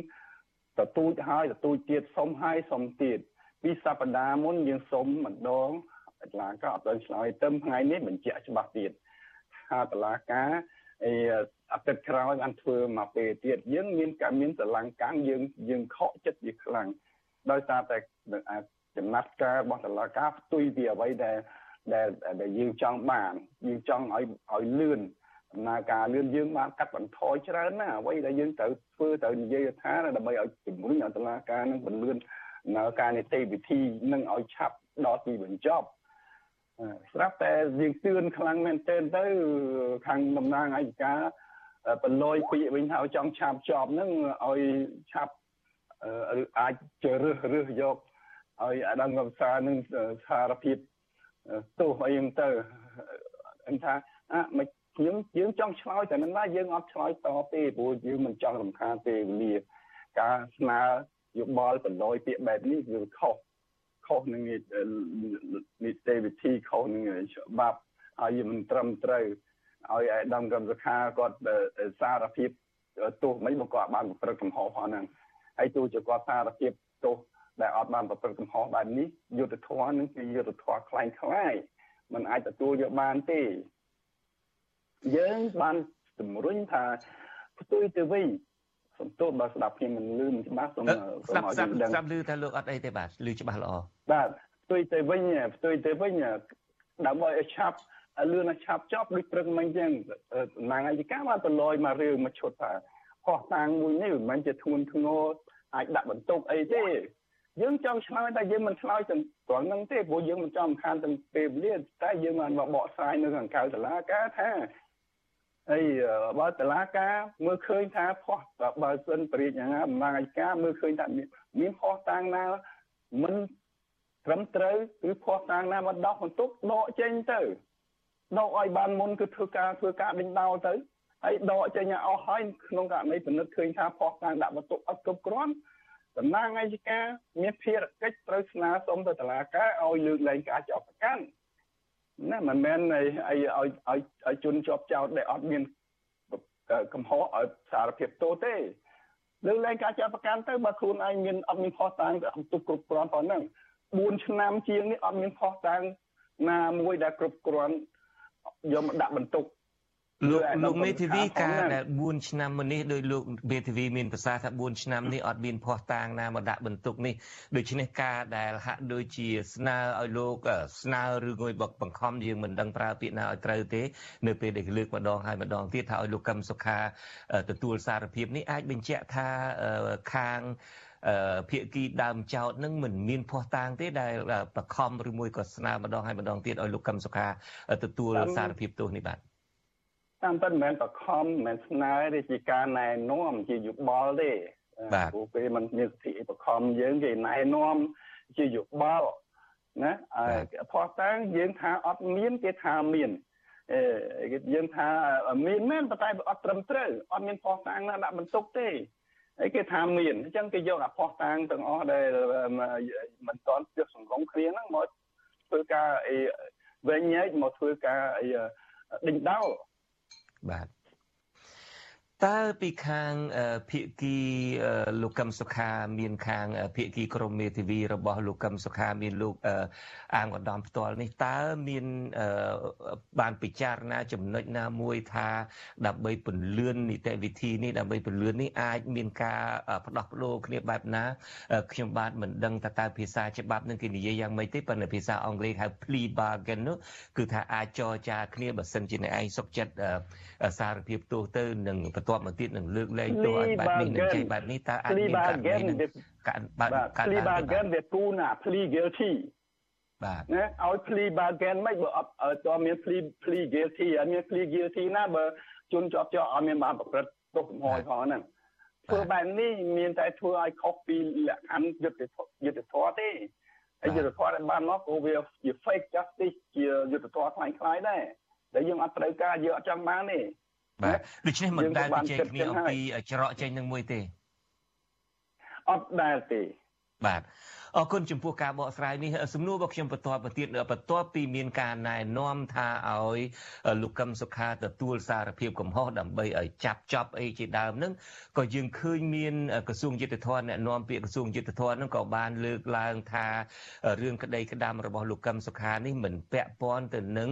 ទទូចហើយទទូចទៀតសុំហើយសុំទៀតពីសប្តាហ៍មុនយើងសុំម្ដងតឡាការអត់ដល់ឆ្លើយទៅថ្ងៃនេះបញ្ជាក់ច្បាស់ទៀតថាតឡាការ អីអាទិត្យក្រោយបានធ្វើមកពេលទៀតយើងមានការមានស្រឡាំងកាំងយើងយើងខកចិត្តវាខ្លាំងដោយសារតែចំណាត់ការរបស់តឡាការផ្ទុយពីអ្វីដែលដែលដែលយើងចង់បានយើងចង់ឲ្យឲ្យលឿនដំណើរការលឿនយើងបានកាត់បន្ថយច្រើនណាអ្វីដែលយើងត្រូវធ្វើត្រូវនិយាយថាដើម្បីឲ្យជំរុញឲ្យតឡាការនឹងបន្លឿនដំណើរការនីតិវិធីនឹងឲ្យឆាប់ដល់ទីបញ្ចប់ ស្រាប់តែយើងទឿនខ្លាំងមែនទែនទៅខាងតំណាងអាយកាបន្លយពាក្យវិញថាចង់ឆាប់ចប់ហ្នឹងឲ្យឆាប់ឬអាចជ្រើសរើសយកឲ្យអាដាមកំសានឹងសារភាពទោសអីហ្នឹងទៅអញ្ចឹងថាអមិនយើងយើងចង់ឆ្លើយតែមិនណាយើងអត់ឆ្លើយតទេព្រោះយើងមិនចង់រំខានទេវេលាការស្នើយោបល់បន្លយពាក្យបែបនេះវាខុស ខុសនឹងនីតិវិធីខុសនឹងច្បាប់ហើយមិនត្រឹមត្រូវឲ្យឯដំកម្មសខាគាត់សារភាពទោសមិនមកគាត់បានប្រព្រឹត្តកំហុសហ្នឹងហើយទោះជាគាត់សារភាពទោសដែលអត់បានប្រព្រឹត្តកំហុសបែបនេះយុទ្ធធម៌នឹងជាយុទ្ធធម៌คล้ายคล้ายมันអាចទទួលយកបានទេយើងបានជំរុញថាផ្ទុយទៅវិញ សំទោសបើស្ដាប់ខ្ញុំមិនលឺមិនច្បាស់សូមសូមឲ្យដឹងស្ដាប់លឺថាលោកអត់អីទេបាទលឺច្បាស់ល្អបាទផ្ទុយទៅវិញផ្ទុយទៅវិញដើម្បីឲ្យឆាប់លឿនឆាប់ចប់ដូចព្រឹកមិញចឹងណាងអាយកាបានប្រឡយមករឿងមកឈុតថាខុសតាំងមួយនេះមិនមែនជាធ្ងន់ធ្ងរអាចដាក់បន្ទុកអីទេយើងចង់ឆ្លើយតែយើងមិនឆ្លើយទាំងត្រង់ហ្នឹងទេព្រោះយើងមិនចង់ខានទាំងពេលវេលាតែយើងបានមកបកស្រាយនៅខាងក្រៅតុលាការថា អីបើតឡាការមើលឃើញថាផោះបើសិនព្រាជយ៉ាងណាបំងអាយការមើលឃើញថាមានផោះតាំងណាមិនត្រឹមត្រូវគឺភ័ស្តុតាងណាមកដោះបន្ទុកដកចេញទៅដកឲ្យបានមុនគឺធ្វើការធ្វើការដេញដោលទៅហើយដកចេញឲ្យអស់ហើយក្នុងករណីពិនិត្យឃើញថាភ័ស្តុតាងដាក់បន្ទុកអត់គ្រប់គ្រាន់តំណាងអាយកាមានភារកិច្ចត្រូវស្នើសុំទៅតុលាការឲ្យលើកលែងការចោទប្រកាន់ ណាមិនមែនឲ្យឲ្យឲ្យឲ្យជន់ជាប់ចោទដែលអត់មានកំហុសឲ្យសារភាពទោសទេលើកលែងការចោទប្រកាន់ទៅបើខ្លួនឯងមានអត់មានខុសតាំងទៅអត់ទុកគ្រប់គ្រាន់ប៉ុណ្ណឹង4ឆ្នាំជាងនេះអត់មានខុសតាំងណាមួយដែលគ្រប់គ្រាន់យកមកដាក់បន្ទុក លោកលោកមេធាវីការដែល4ឆ្នាំមុននេះដោយលោកមេធាវីមានប្រសាសន៍ថា4ឆ្នាំនេះអត់មានភ័ស្តុតាងណាមកដាក់បន្ទុកនេះដូច្នេះការដែលហាក់ដូចជាស្នើឲ្យលោកស្នើឬងួយបកបង្ខំយើងមិនដឹងប្រើពាក្យណាឲ្យត្រូវទេនៅពេលដែលលើកម្ដងហើយម្ដងទៀតថាឲ្យលោកកឹមសុខាទទួលសារភាពនេះអាចបញ្ជាក់ថាខាងភាគីដើមចោតនឹងមិនមានភ័ស្តុតាងទេដែលបខំឬមួយក៏ស្នើម្ដងហើយម្ដងទៀតឲ្យលោកកឹមសុខាទទួលសារភាពទោសនេះបាទ តាមពិតមិនមែនបខំមិនមែនស្នើទេជាការណែនាំជាយោបល់ទេបាទព្រោះពេលมันមានសិទ្ធិបខំយើងគេណែនាំជាយោបល់ណាផោះតាំងយើងថាអត់មានគេថាមានអឺយើងថាមានមែនប៉ុន្តែអត់ត្រឹមត្រូវអត់មានផោះតាំងណាដាក់បន្ទុកទេហើយគេថាមានអញ្ចឹងគេយកអាផោះតាំងទាំងអស់ដែលមិនតន់ជិះសង្គមគ្នាហ្នឹងមកធ្វើការអីវិញញែកមកធ្វើការអីដេញដោល បាទ តើពីខាងភាគីលោកកឹមសុខាមានខាងភាគីក្រមមេធាវីរបស់លោកកឹមសុខាមានលោកអាងកណ្ដំផ្ទាល់នេះតើមានបានពិចារណាចំណុចណាមួយថាដើម្បីពន្លឿននីតិវិធីនេះដើម្បីពន្លឿននេះអាចមានការផ្ដោះប្ដូរគ្នាបែបណាខ្ញុំបាទមិនដឹងថាតើភាសាច្បាប់នឹងគេនិយាយយ៉ាងម៉េចទេប៉ុន្តែភាសាអង់គ្លេសហៅ plea bargain នោះគឺថាអាចចរចាគ្នាបើសិនជាអ្នកឯងសុខចិត្តសារភាពទោសទៅនឹងបន្ទាប់មកទៀតនឹងលើកលែងទោសឲ្យបែបនេះនឹងចេះបែបនេះតើអាចមានករណីនឹងការបាទ plea bargain វាគូណា plea guilty បាទណាឲ្យ plea bargain មិនបើអត់តើមាន plea plea guilty អត់មាន plea guilty ណាបើជន់ជាប់ជាប់អត់មានបានប្រព្រឹត្តទោសកំហុសផងហ្នឹងធ្វើបែបនេះមានតែធ្វើឲ្យខុសពីលក្ខខណ្ឌយុត្តិយុត្តិធម៌ទេហើយយុត្តិធម៌ដែលបានមកក៏វាជា fake justice ជាយុត្តិធម៌ខ្លាំងខ្លាយដែរតែយើងអត់ត្រូវការយើងអត់ចង់បានទេ បាទដូច្នេះមិនដែលជជែកគ្នាអំពីច្រកចេញនឹងមួយទេអត់ដែលទេបាទ អរគុណចំពោះការបកស្រាយនេះសំណួររបស់ខ្ញុំបន្តបន្ទាប់បន្ទាប់ពីមានការណែនាំថាឲ្យលោកកឹមសុខាទទួលសារភាពកំហុសដើម្បីឲ្យចាប់ចប់អីជាដើមហ្នឹងក៏យើងឃើញមានក្រសួងយុទ្ធភ័ពអ្នកនាំពាក្យក្រសួងយុទ្ធភ័ពហ្នឹងក៏បានលើកឡើងថារឿងក្តីក្តាំរបស់លោកកឹមសុខានេះមិនពាក់ព័ន្ធទៅនឹង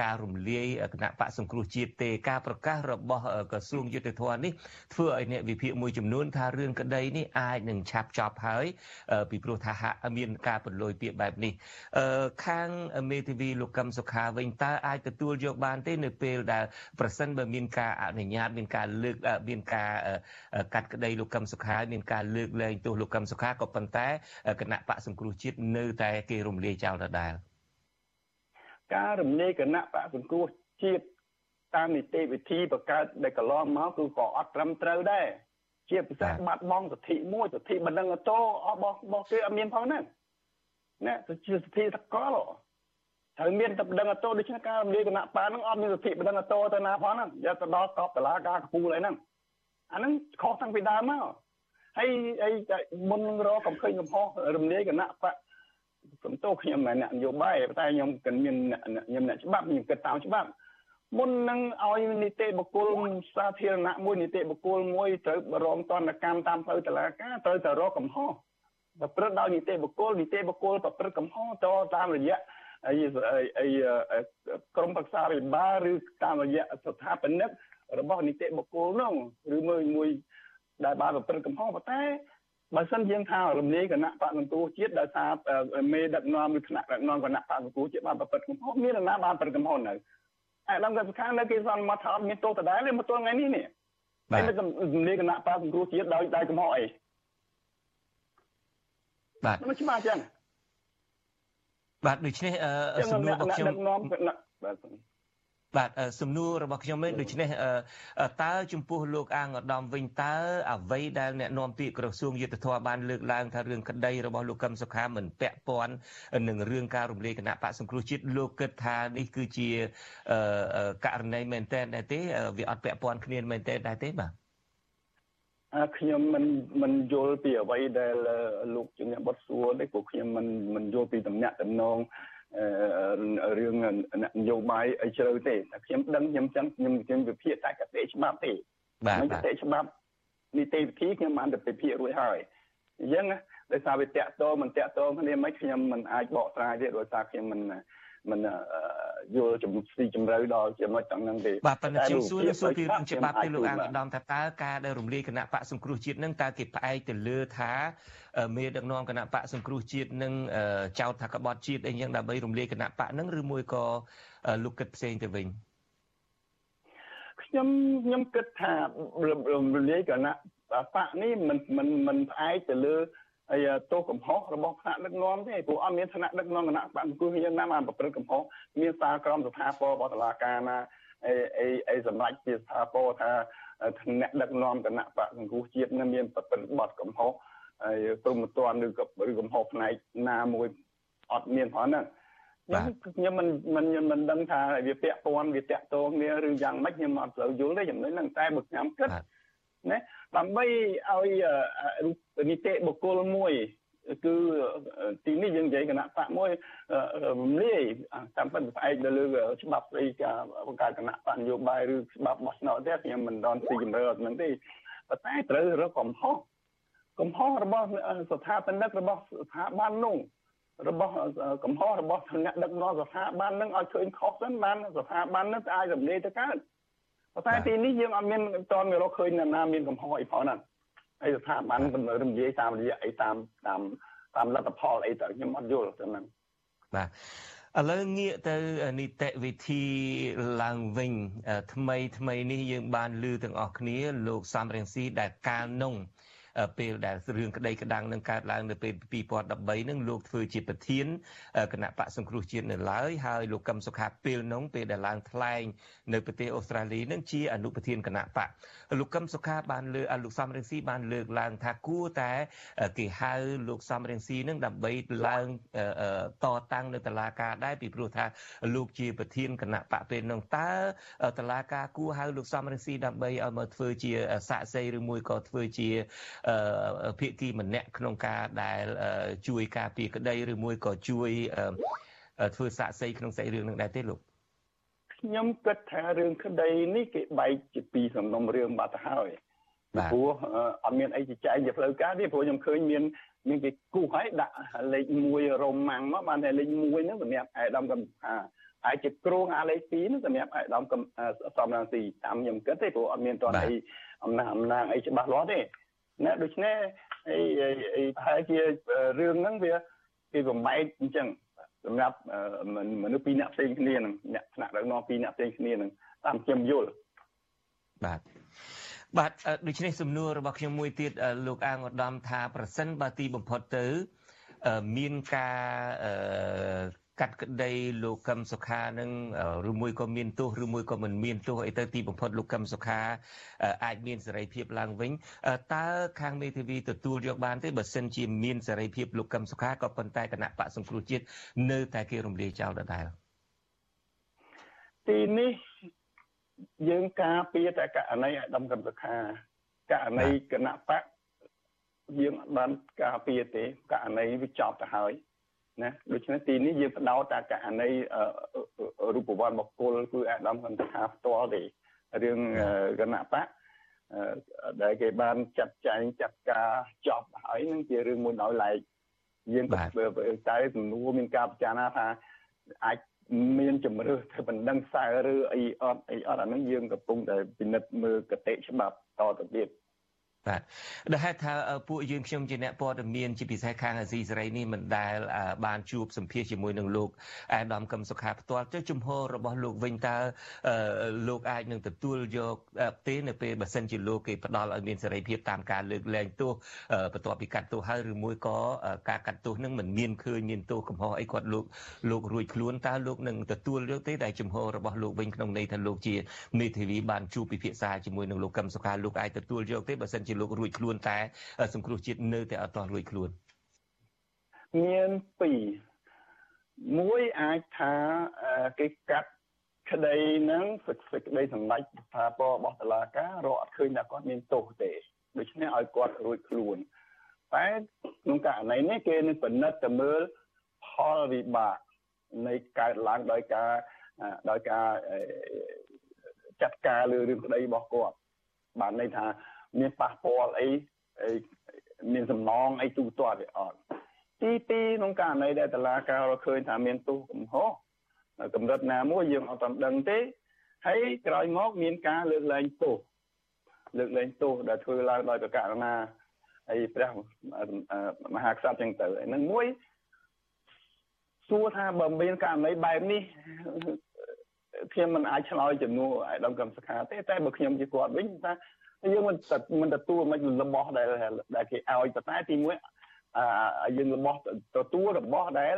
ការរំលាយគណៈបកសង្គ្រោះជាតិទេការប្រកាសរបស់ក្រសួងយុទ្ធភ័ពនេះធ្វើឲ្យអ្នកវិភាគមួយចំនួនថារឿងក្តីនេះអាចនឹងឆាប់ចប់ហើយពីព្រោះថាហាក់មានការបន្លយពាក្យបែបនេះអឺខាងមេធាវីលោកកឹមសុខាវិញតើអាចទទួលយកបានទេនៅពេលដែលប្រសិនបើមានការអនុញ្ញាតមានការលើកមានការកាត់ក្តីលោកកឹមសុខាមានការលើកលែងទោសលោកកឹមសុខាក៏ប៉ុន្តែគណៈបកសង្គ្រោះជាតិនៅតែគេរំលាយចោលដដែលការរំលាយគណៈបកសង្គ្រោះជាតិតាមនីតិវិធីបង្កើតដែលកន្លងមកគឺក៏អត់ត្រឹមត្រូវដែរ ជាពិសេសបាត់បង់សិទ្ធិមួយសិទ្ធិបណ្ដឹងតោរបស់របស់គេអត់មានផងហ្នឹងណាជាសិទ្ធិតកលហើយមានតែបណ្ដឹងតោដូច្នេះការរំលាយគណៈបាហ្នឹងអត់មានសិទ្ធិបណ្ដឹងតោទៅណាផងហ្នឹងយកទៅដល់កប់តឡាការកពូលអីហ្នឹងអាហ្នឹងខុសតាំងពីដើមមកហើយអីមុននឹងរកកំឃើញកំហុសរំលាយគណៈបកសំទោសខ្ញុំមិនអ្នកនយោបាយតែខ្ញុំគិតមានខ្ញុំអ្នកច្បាប់ខ្ញុំគិតតាមច្បាប់ មុននឹងឲ្យនីតិបុគ្គលសាធារណៈមួយនីតិបុគ្គលមួយត្រូវរងតនកម្មតាមផ្លូវតុលាការត្រូវតែរកកំហុសប្រព្រឹត្តដោយនីតិបុគ្គលនីតិបុគ្គលប្រព្រឹត្តកំហុសតតាមរយៈអីអីក្រមប្រឹក្សារិបាលឬតាមរយៈស្ថាបនិករបស់នីតិបុគ្គលនោះឬមួយមួយដែលបានប្រព្រឹត្តកំហុសប៉ុន្តែបើសិនយើងថារំលាយគណៈបកសង្គ្រោះជាតិដោយសារមេដឹកនាំឬថ្នាក់ដឹកនាំគណៈបកសង្គ្រោះជាតិបានប្រព្រឹត្តកំហុសមាននរណាបានប្រព្រឹត្តកំហុសនៅ អាដាមកសិកានៅគេសន្មតថាអត់មានទោសដដែលទេមកទល់ថ្ងៃនេះនេះបាទមិនជំនាញគណៈបាសង្គ្រោះជាតិដោយដោយកំហុសអីបាទមិនច្បាស់ចឹងបាទដូច្នេះសំណួររបស់ខ្ញុំបាទ បាទសំណួររបស់ខ្ញុំវិញដូច្នេះតើចំពោះលោកអាងឧត្តមវិញតើអ្វីដែលអ្នកនាំពាក្យក្រសួងយុទ្ធភ័ពបានលើកឡើងថារឿងក្តីរបស់លោកកឹមសុខាមិនពាក់ព័ន្ធនឹងរឿងការរំលាយគណៈបកសង្គ្រោះជាតិលោកគិតថានេះគឺជាករណីមែនទែនដែរទេវាអត់ពាក់ព័ន្ធគ្នាមែនទែនដែរទេបាទខ្ញុំមិនមិនយល់ពីអ្វីដែលលោកជំនាញបុតសួរទេព្រោះខ្ញុំមិនមិនយល់ពីតំណាក់តំណង រឿងនយោបាយអីជ្រៅទេតែខ្ញុំដឹងខ្ញុំចឹងខ្ញុំខ្ញុំវិភាគតែកតិច្បាប់ទេបាទកតិច្បាប់នីតិវិធីខ្ញុំបានទៅវិភាគរួចហើយអញ្ចឹងដោយសារវាតាក់ទងមិនតាក់ទងគ្នាមិនខ្ញុំមិនអាចបកស្រាយទេដោយសារខ្ញុំមិន មិនយល់ជំស៊ីជម្រៅដល់ចំណុចទាំងហ្នឹងទេបាទប៉ុន្តែខ្ញុំសួរសួរពីរឿងច្បាប់ទេលោកអានឧត្តមថាតើការដែលរំលាយគណៈបកសង្គ្រោះជាតិនឹងតើគេផ្អែកទៅលើថាមេដឹកនាំគណៈបកសង្គ្រោះជាតិនឹងចោទថាក្បត់ជាតិអីយ៉ាងដើម្បីរំលាយគណៈបកនឹងឬមួយក៏លោកគិតផ្សេងទៅវិញខ្ញុំខ្ញុំគិតថារំលាយគណៈបកនេះមិនមិនមិនផ្អែកទៅលើ ហើយទោសកំហុសរបស់ថ្នាក់ដឹកនាំទេព្រោះអត់មានថ្នាក់ដឹកនាំគណៈបកអង្គុយយើងណាបានប្រព្រឹត្តកំហុសមានសារក្រមស្ថាពររបស់តុលាការណាអីអីអីសម្រាប់ជាស្ថាពរថាថ្នាក់ដឹកនាំគណៈបកសង្គ្រោះជាតិនឹងមានប្រព្រឹត្តបទកំហុសហើយព្រមមិនទាន់ឬក៏ឬកំហុសផ្នែកណាមួយអត់មានផងហ្នឹងខ្ញុំមិនមិនមិនដឹងថាវាពាក់ព័ន្ធវាតាក់ទងគ្នាឬយ៉ាងម៉េចខ្ញុំអត់សូវយល់ទេចំណុចហ្នឹងតែបើខ្ញុំគិត ណាដើម្បីឲ្យនីតិបុគ្គលមួយគឺទីនេះយើងនិយាយគណៈបកមួយរំលាយតាមពិតផ្អែកទៅលើច្បាប់ស្ដីការបង្កើតគណៈបកនយោបាយឬច្បាប់បោះឆ្នោតទេខ្ញុំមិនដល់ទីជំរឿអត់ហ្នឹងទេប៉ុន្តែត្រូវរកកំហុសកំហុសរបស់ស្ថាបនិករបស់ស្ថាប័ននោះរបស់កំហុសរបស់ថ្នាក់ដឹកនាំស្ថាប័ននឹងឲ្យឃើញខុសទៅបានស្ថាប័ននឹងអាចរំលាយទៅកើត ប៉ុន្តែទីនេះយើងអត់មានតន់រកឃើញណាមានកំហុសអីផងណាហើយស្ថាប័នមិនរំលាយតាមរយៈអីតាមតាមតាមលទ្ធផលអីទៅខ្ញុំអត់យល់ទៅហ្នឹងបាទឥឡូវងាកទៅនីតិវិធីឡើងវិញថ្មីថ្មីនេះយើងបានឮទាំងអស់គ្នាលោកសំរងស៊ីដែលកាលនោះ ពេលដែលរឿងក្តីក្តាំងនឹងកើតឡើងនៅពេល2013នឹងលោកធ្វើជាប្រធានគណៈបកសង្គ្រោះជាតិនៅឡើយហើយលោកកឹមសុខាពេលនោះពេលដែលឡើងថ្លែងនៅប្រទេសអូស្ត្រាលីនឹងជាអនុប្រធានគណៈបក លោកកឹមសុខាបានលើលោកសំរងស៊ីបានលើកឡើងថាគួរតែគេហៅលោកសំរងស៊ីនឹងដើម្បីឡើងតតាំងនៅតុលាការដែរពីព្រោះថាលោកជាប្រធានគណៈបកពេលនោះតើតុលាការគួរហៅលោកសំរងស៊ីដើម្បីឲ្យមកធ្វើជាសាក្សីឬមួយក៏ធ្វើជាភាគីម្នាក់ក្នុងការដែលជួយការពារក្តីឬមួយក៏ជួយធ្វើសាក់សីក្នុងសាច់រឿងនឹងដែរទេលោក ខ្ញុំគិតថារឿងក្តីនេះគេបែកជាពីរសំណុំរឿងបាត់ទៅហើយព្រោះអត់មានអីជាចែកជាផ្លូវការទេព្រោះខ្ញុំឃើញមានមានគេគូសឲ្យដាក់លេខ1រ៉ូម៉ាំងមកបានតែលេខ1ហ្នឹងសម្រាប់អាយដាមកំថាហើយជាគ្រូអាលេខ2ហ្នឹងសម្រាប់អាយដាមកំសំរងស៊ីតាមខ្ញុំគិតទេព្រោះអត់មានតនអីអំណះអំណាងអីច្បាស់លាស់ទេណាដូច្នេះអីអីប្រហែលជារឿងហ្នឹងវាគេបំបែកអញ្ចឹង សម្រាប់មនុស្សពីរអ្នកផ្សេងគ្នានឹងអ្នកថ្នាក់ដឹកនាំពីរអ្នកផ្សេងគ្នានឹងតាមខ្ញុំយល់បាទបាទដូច្នេះសំណួររបស់ខ្ញុំមួយទៀតលោកអាងឧត្តមថាប្រសិនបើទីបំផុតទៅមានការ កាត់ក្តីលោកកឹមសុខានឹងឬមួយក៏មានទោសឬមួយក៏មិនមានទោសអីទៅទីបំផុតលោកកឹមសុខាអាចមានសេរីភាពឡើងវិញតើខាងមេធាវីទទួលយកបានទេបើសិនជាមានសេរីភាពលោកកឹមសុខាក៏ប៉ុន្តែគណៈបកសង្គ្រោះជាតិនៅតែគេរំលាយចោលដដែលទីនេះយើងការពារតែករណីអាដាមកឹមសុខាករណីគណៈបកយើងអត់បានការពារទេករណីវាចប់ទៅហើយ ណាដូច្នេះទីនេះយើងបដោតតែករណីរូបវ័ន្តបុគ្គលគឺអាដាមកន្តថាផ្ទាល់ទេរឿងគណៈបកដែលគេបានចាត់ចែងចាត់ការចប់ហើយនឹងជារឿងមួយដោយឡែកយើងក៏តែសំណួរមានការពិចារណាថាអាចមានជំរឿទៅបណ្ដឹងខ្សែឬអីអត់អីអត់អាហ្នឹងយើងកំពុងតែពិនិត្យមើលកតិច្បាប់តទៅទៀត បាទដែលហេតុថាពួកយើងខ្ញុំជាអ្នកព័ត៌មានជាពិសេសខាងអាស៊ីសេរីនេះមិនដែលបានជួបសម្ភាសជាមួយនឹងលោកអាដាមកឹមសុខាផ្ទាល់ចុះជំហររបស់លោកវិញតើលោកអាចនឹងទទួលយកទេនៅពេលបើសិនជាលោកគេផ្ដល់ឲ្យមានសេរីភាពតាមការលើកលែងទោសបន្ទាប់ពីកាត់ទោសហើយឬមួយក៏ការកាត់ទោសនឹងមិនមានឃើញមានទោសកំហុសអីគាត់លោកលោករួចខ្លួនតើលោកនឹងទទួលយកទេតែជំហររបស់លោកវិញក្នុងន័យថាលោកជាមេធាវីបានជួបពិភាក្សាជាមួយនឹងលោកកឹមសុខាលោកអាចទទួលយកទេបើសិនជាលោករួចខ្លួនតែ សង្គ្រោះជាតិនៅតែអត់ទាន់រួចខ្លួនមានពីរមួយអាចថាគេកាត់ក្តីហ្នឹងសេចក្តីសម្ដេចថាពរបស់តុលាការរកអត់ឃើញថាគាត់មានទោសទេដូច្នេះឲ្យគាត់រួចខ្លួនតែក្នុងករណីនេះគេនឹងពិនិត្យទៅមើលផលវិបាកនៃកើតឡើងដោយការដោយការចាត់ការលើរឿងក្តីរបស់គាត់បានន័យថា មានប៉ះពាល់អីមានសំណងអីទូទាត់ទេអត់ទី2ក្នុងករណីដែលតឡាការរកឃើញថាមានទោសកំហុសកម្រិតណាមួយយើងអត់ទាន់ដឹងទេហើយក្រោយមកមានការលើកលែងទោសលើកលែងទោសដែលធ្វើឡើងដោយប្រកាសណាហើយព្រះមហាក្សត្រចឹងទៅហ្នឹងមួយសួរថាបើមានករណីបែបនេះខ្ញុំមិនអាចឆ្លើយជំនួសអាយដាមកម្មសខាទេតែបើខ្ញុំជាគាត់វិញថា យើងមិនមិនទទួលមិនរបស់ដែលដែលគេឲ្យប៉ុន្តែទីមួយអាយើងរបស់ទទួលរបស់ដែល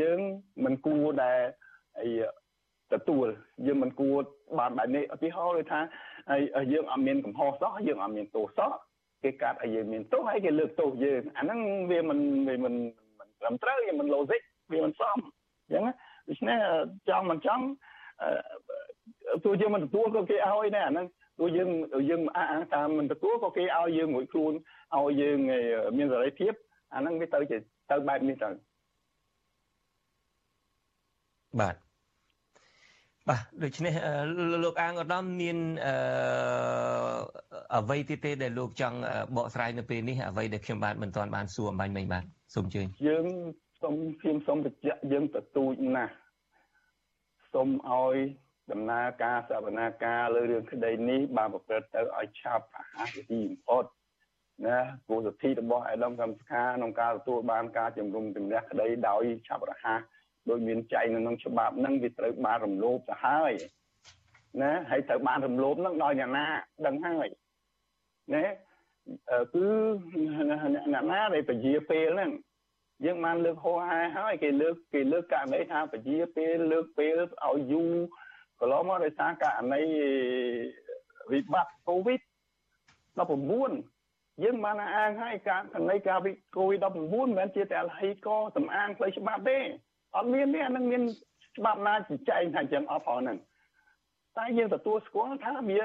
យើងមិនគួរដែលទទួលយើងមិនគួរបានបែបនេះឧទាហរណ៍ដូចថាយើងអត់មានកំហុសសោះយើងអត់មានទោសសោះគេកាត់ឲ្យយើងមានទោសហើយគេលើកទោសយើងអាហ្នឹងវាមិនវាមិនមិនត្រឹមត្រូវវាមិន logic វាមិនសមអញ្ចឹងដូច្នេះចង់មិនចង់ទោះយើងមិនទទួលក៏គេឲ្យដែរអាហ្នឹង ទោះយើងយើងអះអាងតាមមិនទទួលក៏គេឲ្យយើងរួចខ្លួនឲ្យយើងមានសេរីភាពអាហ្នឹងវាទៅជាទៅបែបនេះទៅបាទបាទដូច្នេះលោកអាងឧត្តមមានអឺអ្វីទៀតទេដែលលោកចង់បកស្រាយនៅពេលនេះអ្វីដែលខ្ញុំបាទមិនទាន់បានសួរអំបញ្ញមិញបាទសូមអញ្ជើញយើងសូមខ្ញុំសូមបញ្ជាក់យើងទទូចណាស់សូមឲ្យ ដំណើរការសវនាការលើរឿងក្តីនេះបានប្រព្រឹត្តទៅឲ្យឆាប់រហ័សជាទីបំផុតណាគោលសិទ្ធិរបស់អាដាមកម្មសខាក្នុងការទទួលបានការជំរុំជំនះក្តីដោយឆាប់រហ័សដោយមានចែងនៅក្នុងច្បាប់ហ្នឹងវាត្រូវបានរំលោភទៅហើយណាហើយត្រូវបានរំលោភហ្នឹងដោយអ្នកណាដឹងហើយណាគឺអ្នកណាដែលពជាពេលហ្នឹងយើងបានលើកហោហែហើយគេលើកគេលើកករណីថាពជាពេលលើកពេលឲ្យយូរ កន្លងមកដោយសារករណីវិបត្តិកូវីដ19យើងបានអាងហើយការករណីការវិកូវីដ19មិនមែនជាតែលហីកសំអាងផ្លូវច្បាប់ទេអត់មានទេអានឹងមានច្បាប់ណាចែងថាចឹងអត់ផងហ្នឹងតែយើងទទួលស្គាល់ថាវា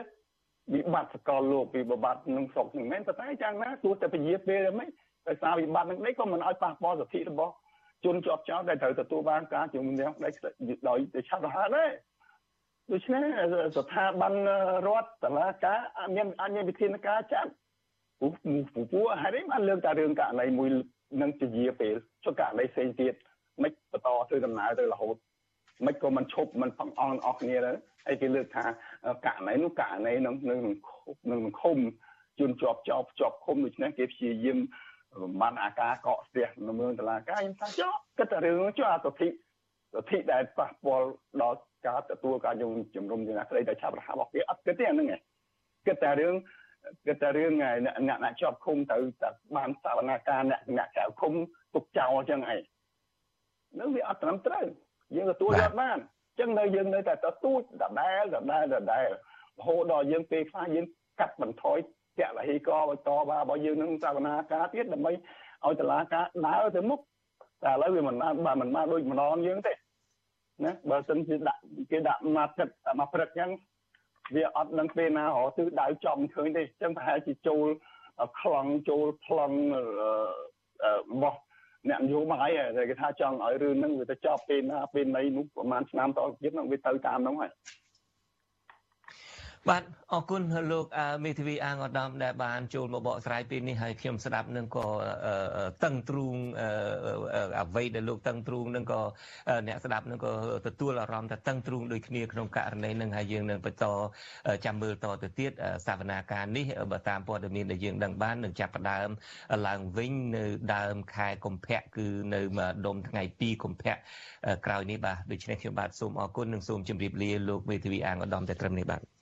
វិបត្តិសកលលោកពីវិបត្តិក្នុងស្រុកហ្នឹងមែនតែយ៉ាងណាទោះតែពជាពេលហ្នឹងដោយសារវិបត្តិហ្នឹងនេះក៏មិនឲ្យប៉ះពាល់សិទ្ធិរបស់ជនជាប់ចោតដែលត្រូវទទួលបានការជំនុំជម្រះដោយឆាប់រហ័សដែរ ដូច្នេះស្ថាប័នរដ្ឋតឡាការអត់មានអត់មានវិធានការចាត់ពូពូហើយនេះបានលើកតែរឿងករណីមួយនឹងជាយាពេលចុះករណីផ្សេងទៀតមិនបន្តធ្វើដំណើរទៅរហូតមិនក៏មិនឈប់មិនផងអស់អស់គ្នាទៅហើយគេលើកថាករណីនោះករណីនឹងនឹងនឹងឃុំជួនជាប់ចោបជាប់ឃុំដូច្នេះគេព្យាយាមបានអាការកកស្ទះនៅមើលតឡាការខ្ញុំថាចុះគិតតែរឿងចុះអតិភិសិទ្ធិដែលប៉ះពាល់ដល់ ការទទួលការយងជំរុំជំនះក្តីដែលឆាប់រហ័សរបស់គេអត់គិតទេអាហ្នឹងឯងគិតតែរឿងគិតតែរឿងអ្នកអ្នកជាប់ឃុំទៅតែបានសវនាការអ្នកអ្នកចៅឃុំទុកចោលអញ្ចឹងឯងនឹងវាអត់ត្រឹមត្រូវយើងទទួលយកបានអញ្ចឹងនៅយើងនៅតែទទួលដដែលដដែលដដែលរហូតដល់យើងពេលខ្លះយើងកាត់បន្ថយតលហីកបតបារបស់យើងនឹងសវនាការទៀតដើម្បីឲ្យតឡាការដើរទៅមុខតែឥឡូវវាមិនបានបានមិនបានដូចម្ដងយើងទេ ណាបើសិនជាដាក់គេដាក់មកទឹកមកព្រឹកអញ្ចឹងវាអត់នឹងពេលណារកទិសដៅចំឃើញទេអញ្ចឹងប្រហែលជាចូលខ្លងចូលប្លង់របស់អ្នកនយោបាយតែគេថាចង់ឲ្យរឿងហ្នឹងវាទៅចប់ពេលណាពេលណីនោះប្រហែលឆ្នាំតទៀតហ្នឹងវាទៅតាមហ្នឹងហើយ បាទអរគុណលោកមេធាវីអាងឧត្តមដែលបានចូលមកបកស្រាយពេលនេះហើយខ្ញុំស្ដាប់នឹងក៏តឹងទ្រូងអ្វីដែលលោកតឹងទ្រូងនឹងក៏អ្នកស្ដាប់នឹងក៏ទទួលអារម្មណ៍ថាតឹងទ្រូងដូចគ្នាក្នុងករណីនឹងហើយយើងនឹងបន្តចាំមើលតទៅទៀតសវនាការនេះបើតាមព័ត៌មានដែលយើងដឹងបាននឹងចាប់ផ្ដើមឡើងវិញនៅដើមខែកុម្ភៈគឺនៅដុំថ្ងៃ2កុម្ភៈក្រោយនេះបាទដូច្នេះខ្ញុំបាទសូមអរគុណនិងសូមជម្រាបលាលោកមេធាវីអាងឧត្តមតែត្រឹមនេះបាទ